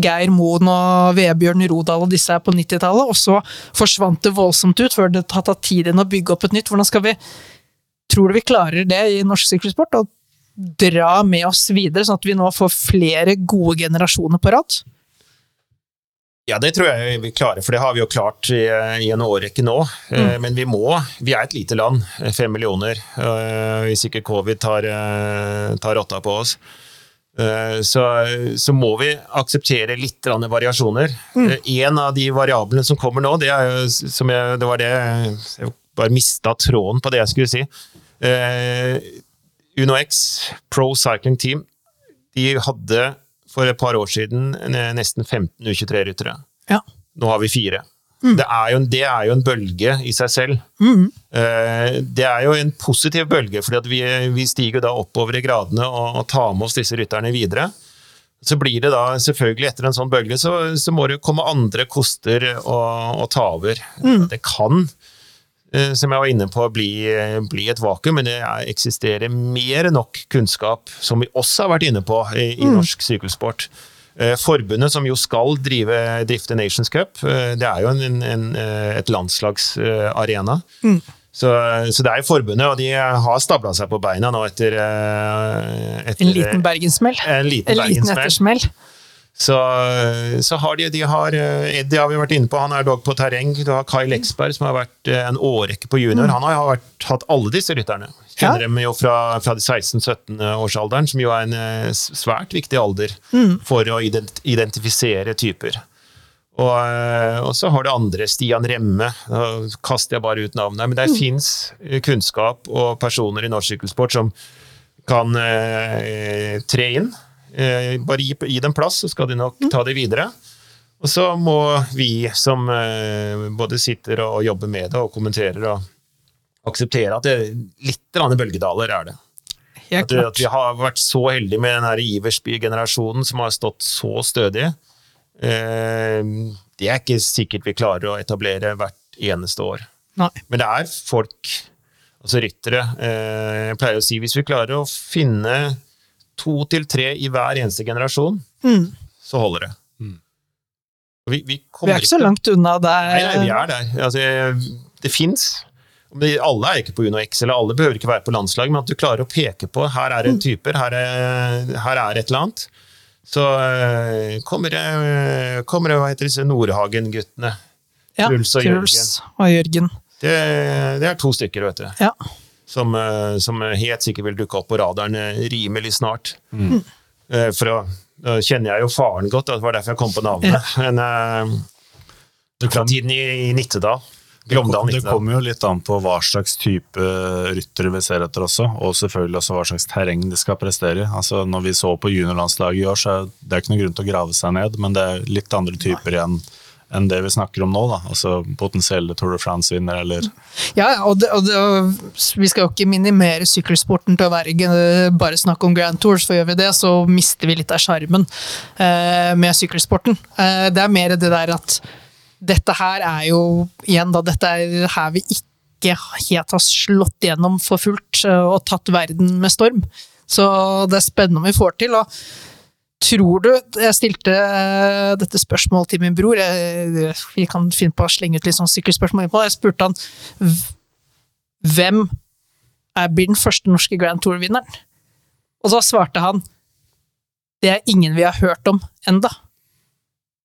Geir Moen og Vebjørn Rodal og disse her på 90-tallet, og så forsvant det voldsomt ut før det har tatt tid inn å bygge opp et nytt. Hvordan skal vi Tror du vi klarer det i norsk sykkelsport? Å dra med oss videre, sånn at vi nå får flere gode generasjoner på rad? Ja, det tror jeg vi klarer, for det har vi jo klart i, i en årrekke nå. Eh, Men vi må Vi er et lite land, eh, fem millioner, eh, hvis ikke covid tar, tar rotta på oss. Eh, Så, så må vi akseptere litt variasjoner. Eh, En av de variablene som kommer nå, det er jo som jeg, Det var det Jeg bare mista tråden på det jeg skulle si. Eh, Uno X, Pro Cycling Team, de hadde for et par år siden nesten 15 U23-ryttere. Ja. Nå har vi fire. Det, er jo en, det er jo en bølge i seg selv. Eh, Det er jo en positiv bølge, fordi vi, vi stiger da oppover i gradene og, og tar med oss disse rytterne videre. Så blir det da selvfølgelig etter en sånn bølge, så, så må det jo komme andre koster og, å ta over. Det kan, som jeg var inne på, bli, bli et vakuum, men det er, eksisterer mer enn nok kunnskap, som vi også har vært inne på i, i norsk sykkelsport. Eh, Forbundet som jo skal drive drifte Nations Cup, eh, det er jo en, en, eh, et landslagsarena. Så, så det er jo forbundet, og de har stabla seg på beina nå etter, eh, etter En liten bergenssmell? en liten En liten ettersmell? Så, så har de, de har, eh, Eddie har vi vært inne på, han er dog på terreng. Du har Kai Leksberg, som har vært eh, en årrekke på junior. Han har vært, hatt alle disse rytterne. Kjenner Ja. dem jo fra, fra de 16-17-årsalderen, som jo er en eh, svært viktig alder for å ident identifisere typer. Og, eh, og så har du andre, Stian Remme, nå kaster jeg bare ut navnet, men det mm. fins kunnskap og personer i norsk sykkelsport som kan eh, tre inn. Eh, bare gi, gi dem plass, så skal de nok ta det videre. Og så må vi som eh, både sitter og jobber med det og kommenterer, og akseptere at det er litt bølgedaler er det. At, at vi har vært så heldige med den her Iversby-generasjonen som har stått så stødig. Eh, det er ikke sikkert vi klarer å etablere hvert eneste år. Nei. Men det er folk, altså ryttere eh, Jeg pleier å si hvis vi klarer å finne to til tre i hver eneste generasjon, Mm. så holder det. Mm. Vi, vi, Vi er ikke så langt unna der. Nei, nei, vi er der. Altså, det fins. Alle er ikke på Uno X, eller alle behøver ikke være på landslag, men at du klarer å peke på her er Mm. det typer, her er, her er et eller annet. Så øh, kommer det, kommer det hva heter disse Nordhagen-guttene. Ja, Truls og Jørgen. og Jørgen. Det, det er to stykker, vet du. Ja. Som, øh, som helt sikkert vil dukke opp på radaren øh, rimelig snart. Mm. For å, da kjenner jeg jo faren godt, det var derfor jeg kom på navnet. Men øh, Det, fra tiden i, i Nittedal. det, kom, det kommer jo litt an på hva slags type ryttere vi ser etter også, og selvfølgelig også hva slags terreng de skal prestere i. Altså, når vi så på juniorlandslaget i år, så er det ikke noen grunn til å grave seg ned, men det er litt andre typer igjen enn det vi snakker om nå. Da. Altså potensielle Tour de France-vinner eller Ja, og, det, og det, vi skal jo ikke minimere sykkelsporten til å være bare snakk om Grand Tours, for gjør vi det, så mister vi litt av sjarmen eh, med sykkelsporten. Eh, det er mer det der at dette her er jo igjen da, dette er her vi ikke helt har slått gjennom for fullt eh, og tatt verden med storm. Så det er spennende om vi får til. og Tror du Jeg stilte eh, dette spørsmålet til min bror. Vi kan finne på å slenge ut litt sånn sykkelspørsmål innpå. Jeg spurte han hvem er, blir den første norske Grand Tour-vinneren? Og så svarte han det er ingen vi har hørt om enda.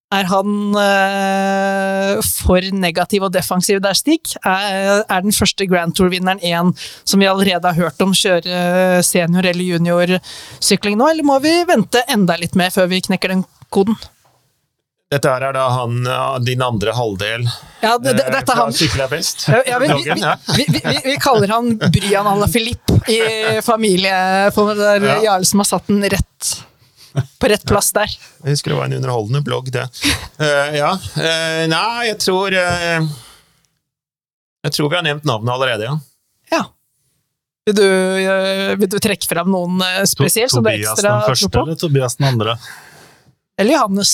Er han eh, for negativ og defensiv der, Stig? Er, er den første Grand Tour-vinneren en som vi allerede har hørt om kjøre senior- eller juniorsykling nå, eller må vi vente enda litt mer før vi knekker den koden? Dette her er da han, din andre halvdel Ja, det, det, eh, dette er fra han. Er best. Ja, vi, vi, vi, vi, kaller han Bryan Alaphilippe i familie... For der Ja. Jarle som har satt den rett på rett plass der. Jeg husker det var en underholdende blogg, det. Uh, ja. Uh, nei, jeg tror uh, Jeg tror vi har nevnt navnet allerede, ja. Ja. Vil du, vil du trekke fram noen spesielt som du har Tobias den første eller Tobias den andre? Eller Johannes?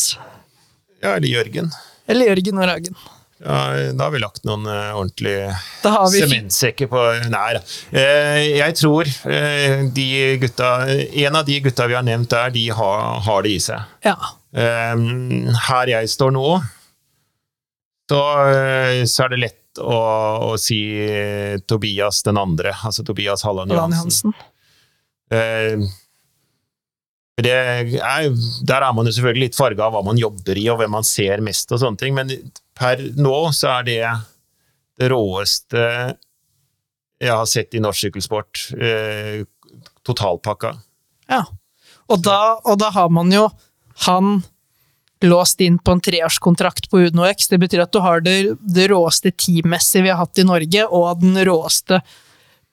Ja, Eller Jørgen. Eller Jørgen og Ragen? Ja, da har vi lagt noen uh, ordentlige har vi sementsekker på Nei da. Uh, jeg tror uh, de gutta En av de gutta vi har nevnt der, de har, har det i seg. Ja. Eh, her jeg står nå, så, eh, så er det lett å, å si eh, Tobias den andre, altså Tobias Halland Allan Johansen. Johansen. Er, der er man jo selvfølgelig litt farga av hva man jobber i, og hvem man ser mest, og sånne ting, men per nå så er det det råeste jeg har sett i norsk sykkelsport. Eh, totalpakka. Ja. Og da, og da har man jo han låst inn på en treårskontrakt på UnoX. Det betyr at du har det, det råeste teammessige vi har hatt i Norge, og den råeste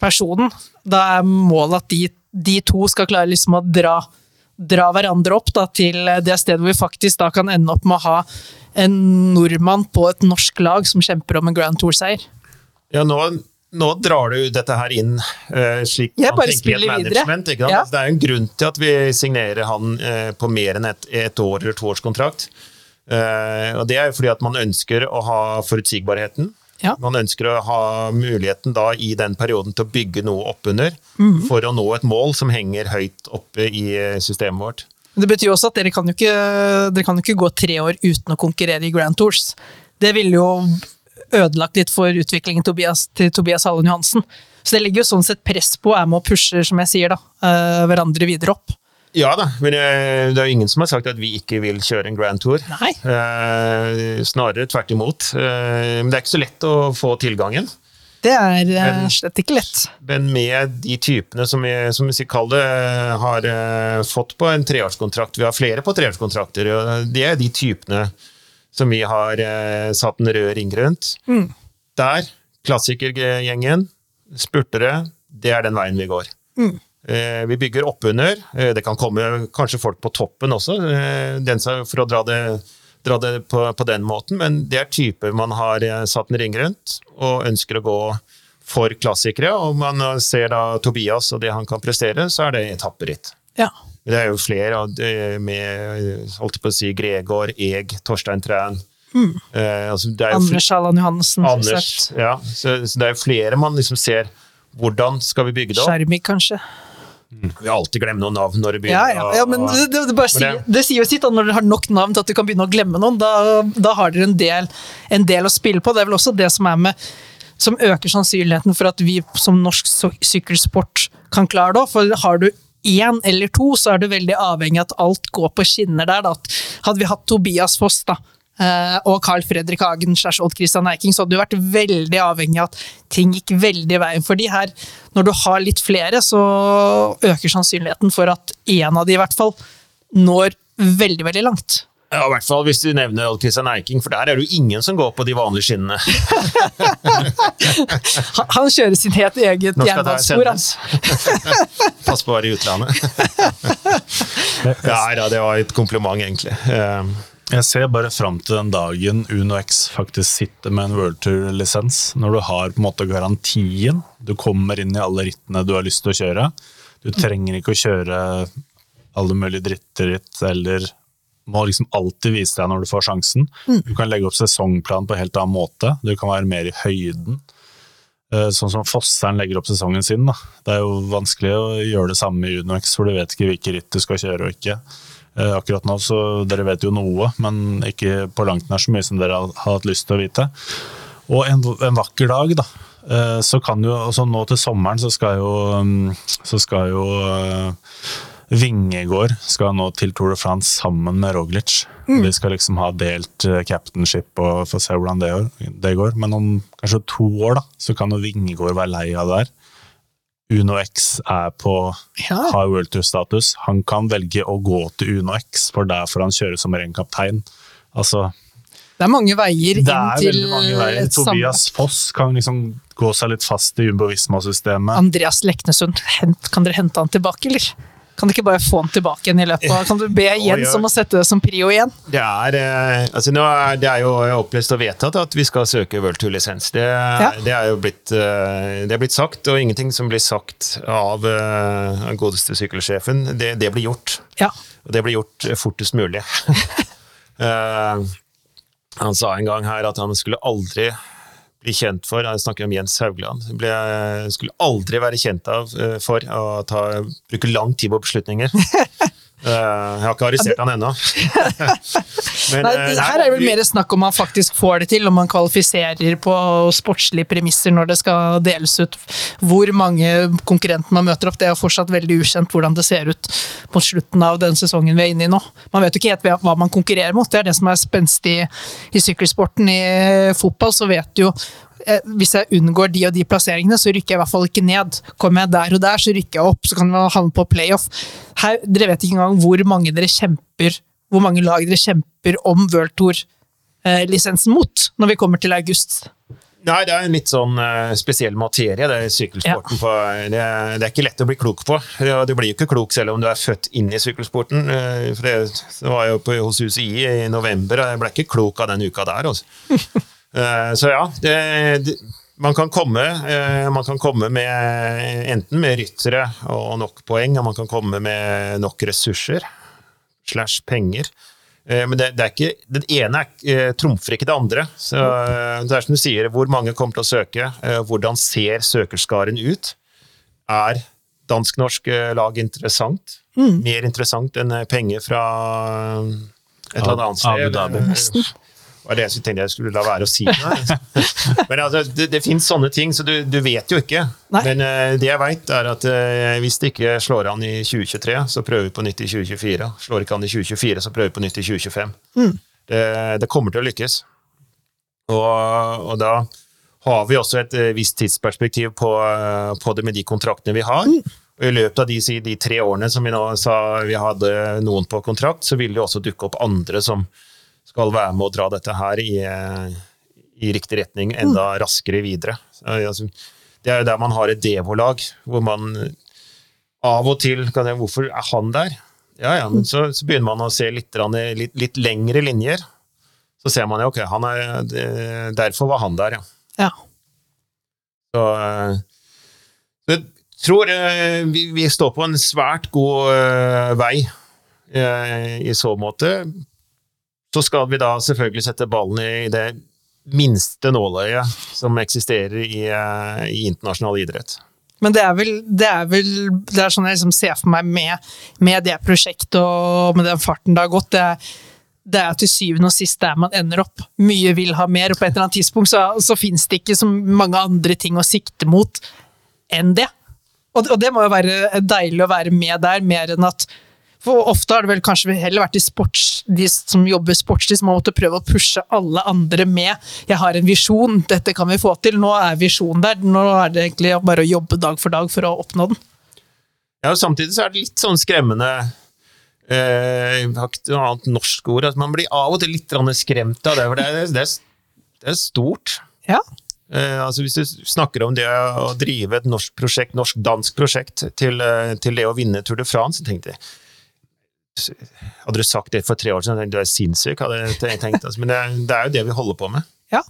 personen. Da er målet at de, de to skal klare liksom å dra, dra hverandre opp da, til det stedet hvor vi faktisk da kan ende opp med å ha en nordmann på et norsk lag som kjemper om en Grand Tour-seier. Ja, nå, nå drar du dette her inn uh, slik Jeg man tenker i et management. Ikke sant? Ja. Det er en grunn til at vi signerer han uh, på mer enn et, et år eller to toårskontrakt. Uh, og det er jo fordi at man ønsker å ha forutsigbarheten. Ja. Man ønsker å ha muligheten da i den perioden til å bygge noe oppunder mm. for å nå et mål som henger høyt oppe i systemet vårt. Det betyr jo også at dere kan jo ikke, dere kan jo ikke gå tre år uten å konkurrere i Grand Tours. Det ville jo ødelagt litt for utviklingen Tobias, til Tobias Hallen Johansen. Så det ligger jo sånn sett press på, er med og pusher, som jeg sier, da, eh, hverandre videre opp. Ja da, men eh, det er jo ingen som har sagt at vi ikke vil kjøre en Grand Tour. Nei. Eh, snarere tvert imot. Eh, men det er ikke så lett å få tilgangen. Det er Men- slett ikke lett. Men med de typene som vi, som vi kaller det, har fått på en treårskontrakt Vi har flere på treårskontrakter, og det er de typene som vi har eh, satt en rød ring rundt. Der, klassikergjengen, spurtere, det er den veien vi går. Eh, vi bygger oppunder. Eh, det kan komme kanskje folk på toppen også, eh, for å dra det, dra det på, på den måten, men det er typer man har eh, satt en ring rundt, og ønsker å gå for klassikere. Og man eh, ser da Tobias og det han kan prestere, så er det etapperitt. Ja. Det er jo flere med holdt på å si, Gregor, Eg, Torstein Træn. Eh, altså, er Anders Allan Johannessen. Anders, ja. Så, så det er jo flere man liksom ser hvordan skal vi bygge det opp. Skjermik, kanskje. Vi har alltid glemt noen navn når det begynner. ja, ja, men det, det, det, bare sier, det- sier jo sitt, da, når dere har nok navn til at du kan begynne å glemme noen. Da, da har dere en del, en del å spille på. Det er vel også det som er med som øker sannsynligheten for at vi som norsk sykkelsport kan klare det. For har du én eller to, så er du veldig avhengig av at alt går på skinner der. Da. Hadde vi hatt Tobias Foss da, og Carl Fredrik Hagen slash Odd Christian Eiking, så hadde du vært veldig avhengig av at ting gikk veldig i veien for de her. Når du har litt flere, så øker sannsynligheten for at én av de i hvert fall når veldig, veldig langt. Ja, I hvert fall hvis du nevner Odd Christian Eiking, for der er det jo ingen som går på de vanlige skinnene. Han, kjører sin helt eget jernbanespor. altså. Pass på å være i utlandet. ja, ja, det var et kompliment, egentlig. Jeg ser bare fram til den dagen Uno X faktisk sitter med en World Tour-lisens. Når du har på en måte garantien. Du kommer inn i alle rittene du har lyst til å kjøre. Du trenger ikke å kjøre alle mulige dritteritt, eller må liksom alltid vise deg når du får sjansen. Du kan legge opp sesongplan på en helt annen måte. Du kan være mer i høyden. Eh, Sånn som Fosseren legger opp sesongen sin. Da. Det er jo vanskelig å gjøre det samme i UnoX, for du vet ikke hvilke ritt du skal kjøre og ikke. Eh, Akkurat nå, så Dere vet jo noe, men ikke på langt nær så mye som dere har hatt lyst til å vite. Og en, en vakker dag, da, eh, så kan jo altså Nå til sommeren så skal jo, mm, så skal jo eh, Vingegård skal nå til Tour de France sammen med Roglic. De skal liksom ha delt captainship og få se hvordan det går. Men om kanskje to år da, så kan jo Vingegård være lei av det her. Uno X er på Ja. high World Tour-status. Han kan velge å gå til Uno X, for der får han kjøre som ren kaptein. Altså, Det er mange veier inn til veier. Tobias Foss kan liksom gå seg litt fast i Jumbo Visma-systemet. Andreas Leknesund, hent, kan dere hente han tilbake, eller? Kan du ikke bare få den tilbake igjen i løpet av Kan du be Jens om å sette det som prio igjen? Det er, eh, altså nå er, det er jo opplest og vedtatt at vi skal søke World Tour-lisens. Det, det er jo blitt, eh, det er blitt sagt, og ingenting som blir sagt av eh, godeste sykkelsjefen, det, det blir gjort. Ja. Og det blir gjort fortest mulig. uh, han sa en gang her at han skulle aldri bli kjent for Jeg snakker om Jens Haugland. Ble, skulle aldri være kjent av eh, for å ta, bruke lang tid på beslutninger. Eh, jeg har ikke arrestert han ennå. Eh, her er det vel mer snakk om man faktisk får det til, om man kvalifiserer på sportslige premisser når det skal deles ut. Hvor mange konkurrenter man møter opp, det er fortsatt veldig ukjent hvordan det ser ut mot slutten av den sesongen vi er inne i nå. Man vet jo ikke helt hva man konkurrerer mot, det er det som er spenstig i sykkelsporten. I fotball så vet du jo hvis jeg unngår de og de plasseringene, så rykker jeg i hvert fall ikke ned. Kommer jeg der og der, så rykker jeg opp, så kan man havne på playoff. Her, dere vet ikke engang hvor mange dere kjemper, hvor mange lag dere kjemper om World Tour-lisensen mot, når vi kommer til august. Nei, det er en litt sånn eh, spesiell materie, det sykkelsporten. På, det, er, det er ikke lett å bli klok på. Ja, Du blir jo ikke klok selv om du er født inn i sykkelsporten. eh, For det, det var jo på, hos UCI i november, og jeg ble ikke klok av den uka der. Altså. Eh, Så ja, det, det, man, kan komme, eh, man kan komme med enten med ryttere og nok poeng, og man kan komme med nok ressurser slash penger. Eh, Men det, det er ikke, den ene er, trumfer ikke det andre. Så det er som du sier, hvor mange kommer til å søke? Hvordan ser søkerskaren ut? Er dansk-norsk lag interessant? Mer interessant enn penger fra et eller annet sted? Abu? Dhabi. Var det jeg tenkte jeg skulle la være å si. Men altså, det, det finnes sånne ting, så du, du vet jo ikke. Nei. Men uh, det jeg vet, er at uh, hvis det ikke slår an i 2023, så prøver vi på nytt i 2024. Slår ikke an i 2024, så prøver vi på nytt i 2025. Det, det kommer til å lykkes. Og, og da har vi også et eh, visst tidsperspektiv på, på det med de kontraktene vi har. Og I løpet av de, de, tre årene som vi nå sa vi hadde noen på kontrakt, så vil det også dukke opp andre som skal være med å dra dette her i, eh, i riktig retning enda raskere videre. Altså, det er jo der man har et Devo-lag, hvor man av og til kan jeg, Hvorfor er han der? Ja, ja, men så, så begynner man å se litt, litt, litt, lengre linjer. Så ser man jo ok, er, derfor var han der, ja. ja. Så, så jeg tror eh, vi, vi, står på en svært god vei i så måte. Så skal vi da selvfølgelig sette ballen i det minste nåløyet som eksisterer i, uh, i internasjonal idrett. Men det er vel det er, vel, det er sånn jeg liksom ser for meg med, med, det prosjektet og med den farten det har gått. det er det er til syvende og sist der man ender opp. Mye vil ha mer, og på et eller annet tidspunkt så, så fins det ikke så mange andre ting å sikte mot enn det. Og, og, det må jo være deilig å være med der, mer enn at for Ofte har det vel kanskje heller vært de, sports, de som jobber sportslig, som har måttet prøve å pushe alle andre med. 'Jeg har en visjon, dette kan vi få til'. Nå er visjonen der. Nå er det egentlig bare å jobbe dag for dag for å oppnå den. Ja, og Samtidig så er det litt sånn skremmende eh, Jeg har ikke noe annet norsk ord. Altså, Man blir av og til litt skremt av det. for det er, det er, det er stort. Ja. Eh, altså Hvis du snakker om det å drive et norsk prosjekt, norsk-dansk prosjekt, til, eh, til, det å vinne Tour de France, så tenkte jeg hadde du sagt det for tre år siden, du er sinnssyk, hadde jeg tenkt. Altså. Men det, det, er jo det vi holder på med. Ja.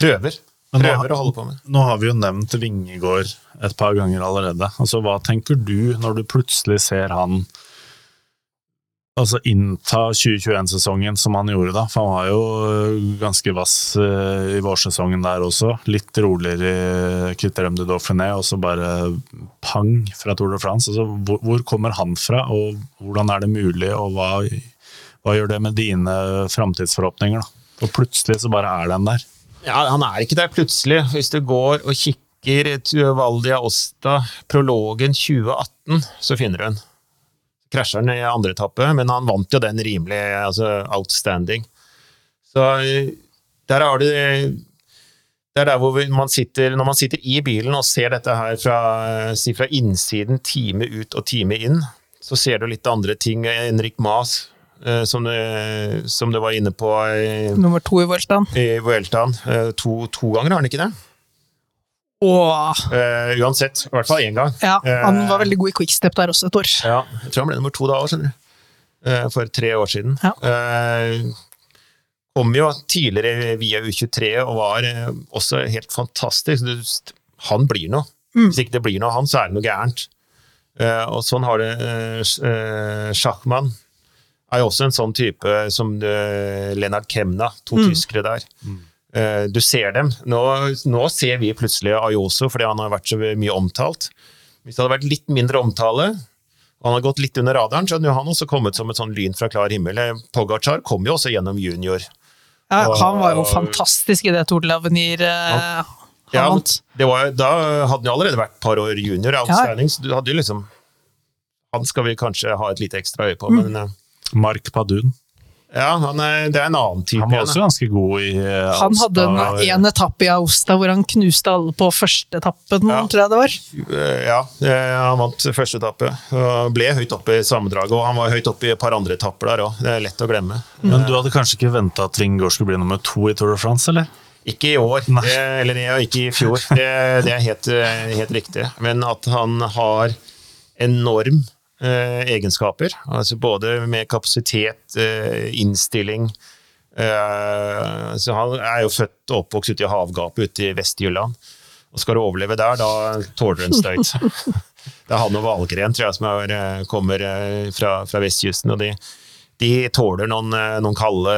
Prøver. Prøver nå, å holde på med. Nå har vi jo nevnt Vingegård et par ganger allerede. Altså, Hva tenker du når du plutselig ser han altså innta 2021-sesongen som han gjorde da. For han var jo øh, ganske vass øh, i vårsesongen der også. Litt roligere i Criterium de Dauphiné, og så bare pang fra Tour de France. Altså, hvor, hvor, kommer han fra, og hvordan er det mulig, og hva, hva gjør det med dine framtidsforhåpninger? da? For plutselig så bare er den der. Ja, Han er ikke der plutselig. Hvis du går og kikker Valdia Osta, prologen 2018, så finner du den krasjer han i andre etappe, men han vant jo den rimelig altså outstanding. Så der har du det er der hvor man sitter, Når man sitter i bilen og ser dette her fra, si fra innsiden, time ut og time inn, så ser du litt andre ting. Henrik Maas, eh, som du, som du var inne på Nummer to i Vueltaen. I Vueltaen. Eh, to, to ganger, har han ikke det? Uh, uansett, i hvert fall én gang. Ja, Han var veldig god i quickstep der også et år. Ja, jeg tror han ble nummer to da òg, skjønner du. Uh, for tre år siden. Ja. Uh, kom jo tidligere via U23 og var også helt fantastisk. Han blir noe. Mm. Hvis ikke det blir noe av han, så er det noe gærent. og sånn har det Schachmann er jo også en sånn type som Lennart Kemna, to mm. tyskere der. Mm. Eh, du ser dem. Nå, nå, ser vi plutselig Ayoso fordi han har vært så mye omtalt. Hvis det hadde vært litt mindre omtale, og han har gått litt under radaren, så hadde han også kommet som et sånn lyn fra klar himmel. Eh, Pogacar kom jo også gjennom junior. Ja, han var jo fantastisk i det Tour de L'avenir. Eh, ja, var, da hadde han jo allerede vært et par år junior outstanding, ja. så du hadde jo liksom Han skal vi kanskje ha et lite ekstra øye på, mm. men Mark Padun. Ja, er, det er en annen type. Han var også ganske god i Austa. Han hadde en, en etappe i Austa hvor han knuste alle på første etappen, ja. tror jeg det var. Eh, ja, han vant første etappe. Ble høyt oppe i sammendraget, og han var høyt oppe i et par andre etapper der òg. Det er lett å glemme. Men du hadde kanskje ikke venta at Vingård skulle bli nummer to i Tour de France, eller? Ikke i år, det, eller ikke i fjor. Det, det er helt, helt riktig. Men at han har enorm Eh, egenskaper. Altså både med kapasitet, eh, innstilling eh, så Han er jo født og oppvokst ute i havgapet ute i Vest-Jylland. Og skal du overleve der, da tåler du en støyt. Det er han og Valgren tror jeg, som er, kommer fra, fra vestkysten. og de, de tåler noen, noen, kalde,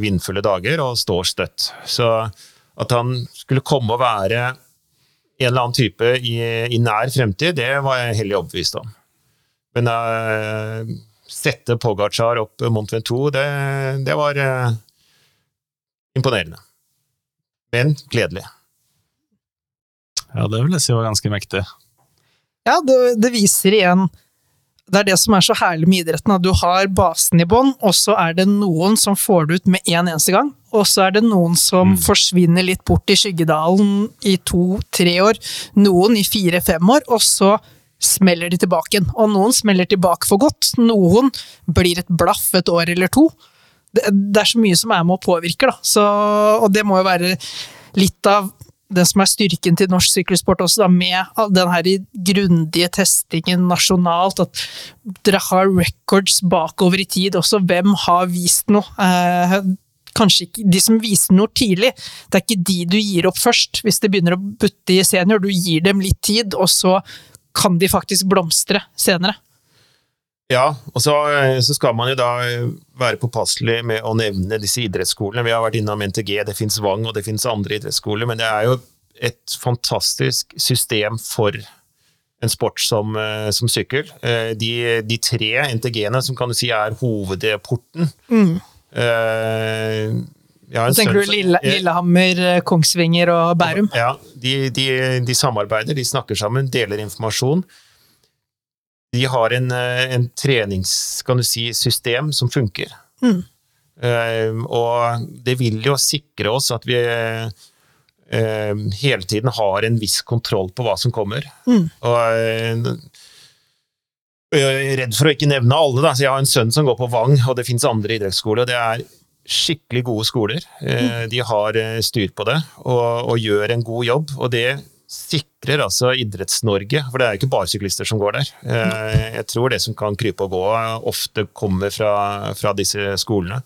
vindfulle dager og står støtt. Så at han skulle komme og være en eller annen type i, i nær fremtid, det var jeg hellig overbevist om. Men uh, sette Pogacar opp Mont Ventoux, det, det var uh, imponerende. Men gledelig. Ja, det vil jeg si var ganske mektig. Ja, det, det viser igjen det er det som er så herlig med idretten, at du har basen i bånn, og så er det noen som får det ut med en eneste gang, og så er det noen som forsvinner litt bort i skyggedalen i to-tre år. Noen i fire-fem år, og så smeller de tilbake igjen. Og noen smeller tilbake for godt. Noen blir et blaff et år eller to. Det, det er så mye som er med og påvirker, da. Så, og det må jo være litt av det som er styrken til norsk sykkelsport også, da, med den her grundige testingen nasjonalt, at dere har records bakover i tid også. Hvem har vist noe? Eh, kanskje ikke de som viser noe tidlig. Det er ikke de du gir opp først, hvis det begynner å butte i senior. Du gir dem litt tid, og så kan de faktisk blomstre senere. Ja, og så, så, skal man jo da være påpasselig med å nevne disse idrettsskolene. Vi har vært innom NTG, det finnes Vang og det finnes andre idrettsskoler, men det er jo et fantastisk system for en sport som, som sykkel. De, de, tre NTG-ene som kan du si er hovedporten. Mm. Ja, tenker du Lille, Lillehammer, Kongsvinger og Bærum? Ja, de, de, de samarbeider, de snakker sammen, deler informasjon de har en, trenings, en treningssystem si, som funker. Mm. Uh, og det vil jo sikre oss at vi uh, hele tiden har en viss kontroll på hva som kommer. Mm. Og uh, jeg er redd for å ikke nevne alle, da. Så jeg har en sønn som går på Vang, og det fins andre idrettsskoler. og det er skikkelig gode skoler. Mm. De har styr på det og, og gjør en god jobb. og det sikrer altså Idretts-Norge, for det er jo ikke bare syklister som går der. Eh, jeg tror det som kan krype og gå, ofte kommer fra, fra disse skolene.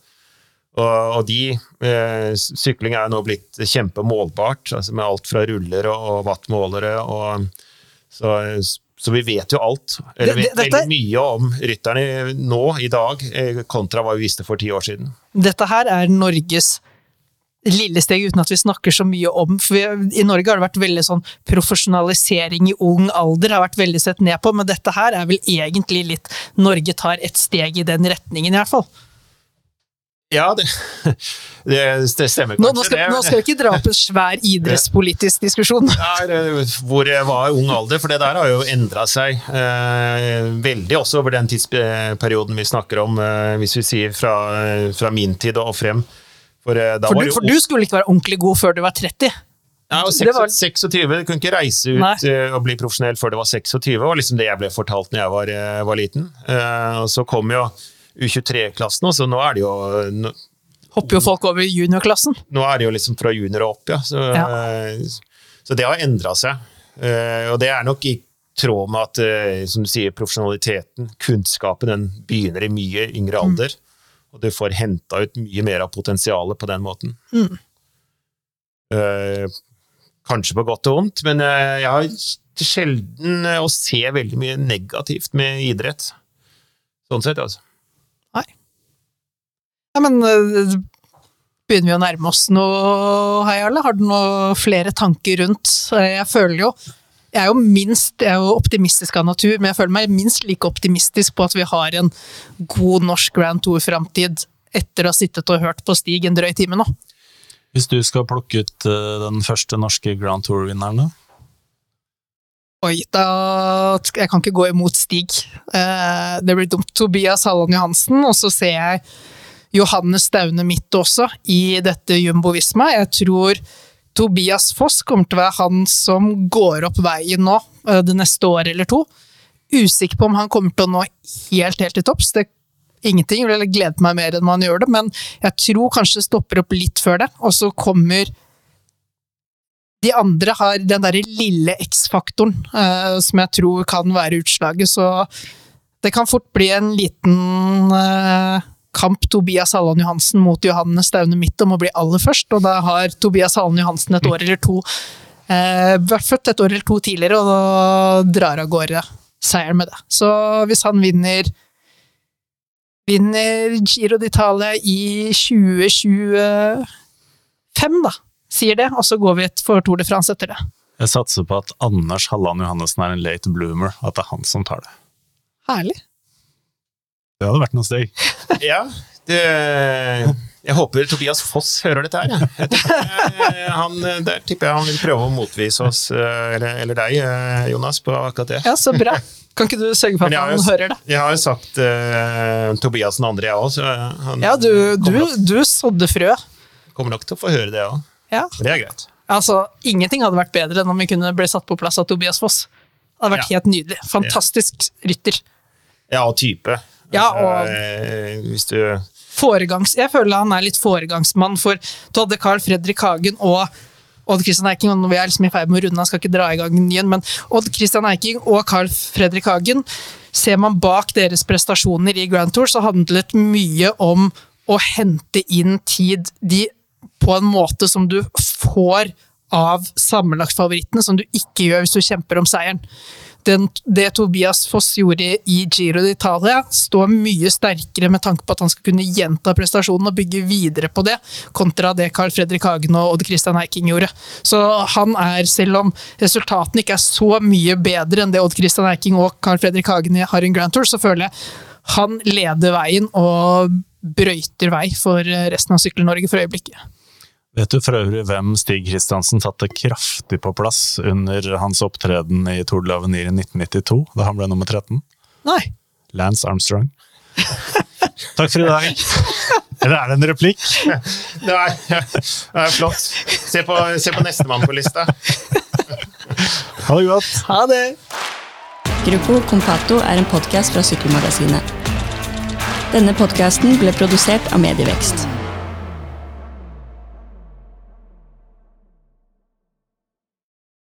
Og, og de eh, Sykling er nå blitt kjempemålbart, altså med alt fra ruller og, og wattmålere. Og, så, så, vi vet jo alt, eller vet veldig mye om rytterne nå, i dag, eh, kontra hva vi visste for ti år siden. Dette her er Norges lille steg uten at vi snakker så mye om for vi, I Norge har det vært veldig sånn profesjonalisering i ung alder har vært veldig sett ned på, men dette her er vel egentlig litt Norge tar et steg i den retningen, i hvert fall. Ja, det, det, det stemmer kanskje. Nå, skal, nå skal vi ikke dra opp en svær idrettspolitisk diskusjon. Nei, hvor var ung alder, for det der har jo endra seg eh, veldig også over den tidsperioden vi snakker om, eh, hvis vi sier fra, fra min tid og frem. For, uh, for, du, for, du, skulle ikke være ordentlig god før du var 30? Ja, og 26, var... 26, Du kunne ikke reise ut Nei. og bli profesjonell før du var 26. Det var liksom det jeg ble fortalt når jeg var, uh, var liten. og Så kom jo U23-klassen, og så nå er det jo nå, Hopper jo folk over juniorklassen? Nå er det jo liksom fra junior og opp, ja. Så, ja. så det har endra seg. og det er nok i tråd med at, som du sier, profesjonaliteten, kunnskapen, den begynner i mye yngre mm. alder. Mm. Og du får henta ut mye mer av potensialet på den måten. Mm. Uh, kanskje på godt og vondt, men jeg har sjelden å se veldig mye negativt med idrett. Sånn sett, altså. Ja, men begynner vi å nærme oss noe, Hei Arle? Har du noe flere tanker rundt? Jeg føler jo jeg er jo minst jeg er jo optimistisk av natur, men jeg føler meg minst like optimistisk på at vi har en god norsk Grand Tour-framtid etter å ha sittet og hørt på Stig en drøy time nå. Hvis du skal plukke ut eh, den første norske Grand Tour-vinneren, da? Oi, da Jeg kan ikke gå imot Stig. Eh, det blir dumt. Tobias Halland Johansen, og så ser jeg Johannes Staune midt også i dette jumbovisma. Jeg tror Tobias Foss kommer til å være han som går opp veien nå, eh, det neste året eller to. Usikker på om han kommer til å nå helt, helt til topps. Det ingenting, ville gledet meg mer enn man gjør det, men jeg tror kanskje det stopper opp litt før det, og så kommer de andre har den derre lille X-faktoren uh, som jeg tror kan være utslaget, så det kan fort bli en liten uh, kamp Tobias Halland Johansen mot Johannes Staune midt om å bli aller først, og da har Tobias Halland Johansen et år eller to eh, vært født et år eller to tidligere, og da drar av gårde seieren med det. Så hvis han vinner vinner Giro d'Italia i 2025, da, sier det, og så går vi for Tour de France etter det. Jeg satser på at Anders Halland Johannessen er en late bloomer, at det er han som tar det. Herlig. Det hadde vært noe steg. ja, det, jeg håper Tobias Foss hører dette her. Ja. Han, der tipper jeg han vil prøve å motvise oss, eh, eller, eller, deg, eh, Jonas, på akkurat det. Ja, så bra. Kan ikke du sørge for at han jo, hører det? Jeg har jo sagt uh, Tobias den andre, jeg òg. Ja, du, du, du sådde frø. kommer nok til å få høre det òg. Ja. Det er greit. Altså, ingenting hadde vært bedre enn om vi kunne bli satt på plass av Tobias Foss. Det hadde vært Ja. helt nydelig. Fantastisk rytter. Ja, og type. Ja, og- Eh, Hvis du Foregangs... Jeg føler han er litt foregangsmann, for du hadde Carl Fredrik Hagen og Odd Christian Eiking, og vi er liksom i ferd med å runde, han skal ikke dra i gang igjen, men Odd Christian Eiking og Carl Fredrik Hagen, ser man bak deres prestasjoner i Grand Tour, så handlet mye om å hente inn tid de, på en måte som du får av sammenlagtfavorittene, som du ikke gjør hvis du kjemper om seieren. Den, det Tobias Foss gjorde i Giro d'Italia, står mye sterkere med tanke på at han skal kunne gjenta prestasjonen og bygge videre på det, kontra det Carl Fredrik Hagen og Odd Christian Eiking gjorde. Så han er, selv om resultatene ikke er så mye bedre enn det Odd Christian Eiking og Carl Fredrik Hagen har i en Grand Tour, så føler jeg han leder veien og brøyter vei for resten av Sykkel-Norge for øyeblikket. Vet du for øvrig hvem Stig Kristiansen satte kraftig på plass under hans opptreden i Tour de l'Avenir i 1992, da han ble nummer 13? Nei. Lance Armstrong. Takk for i dag. Eller er det en replikk? Det er, det er flott. Se på, se på nestemann på lista. Ha det godt. Ha det! Gruppo Compato er en podkast fra Sykkelmagasinet. Denne podkasten ble produsert av Medievekst.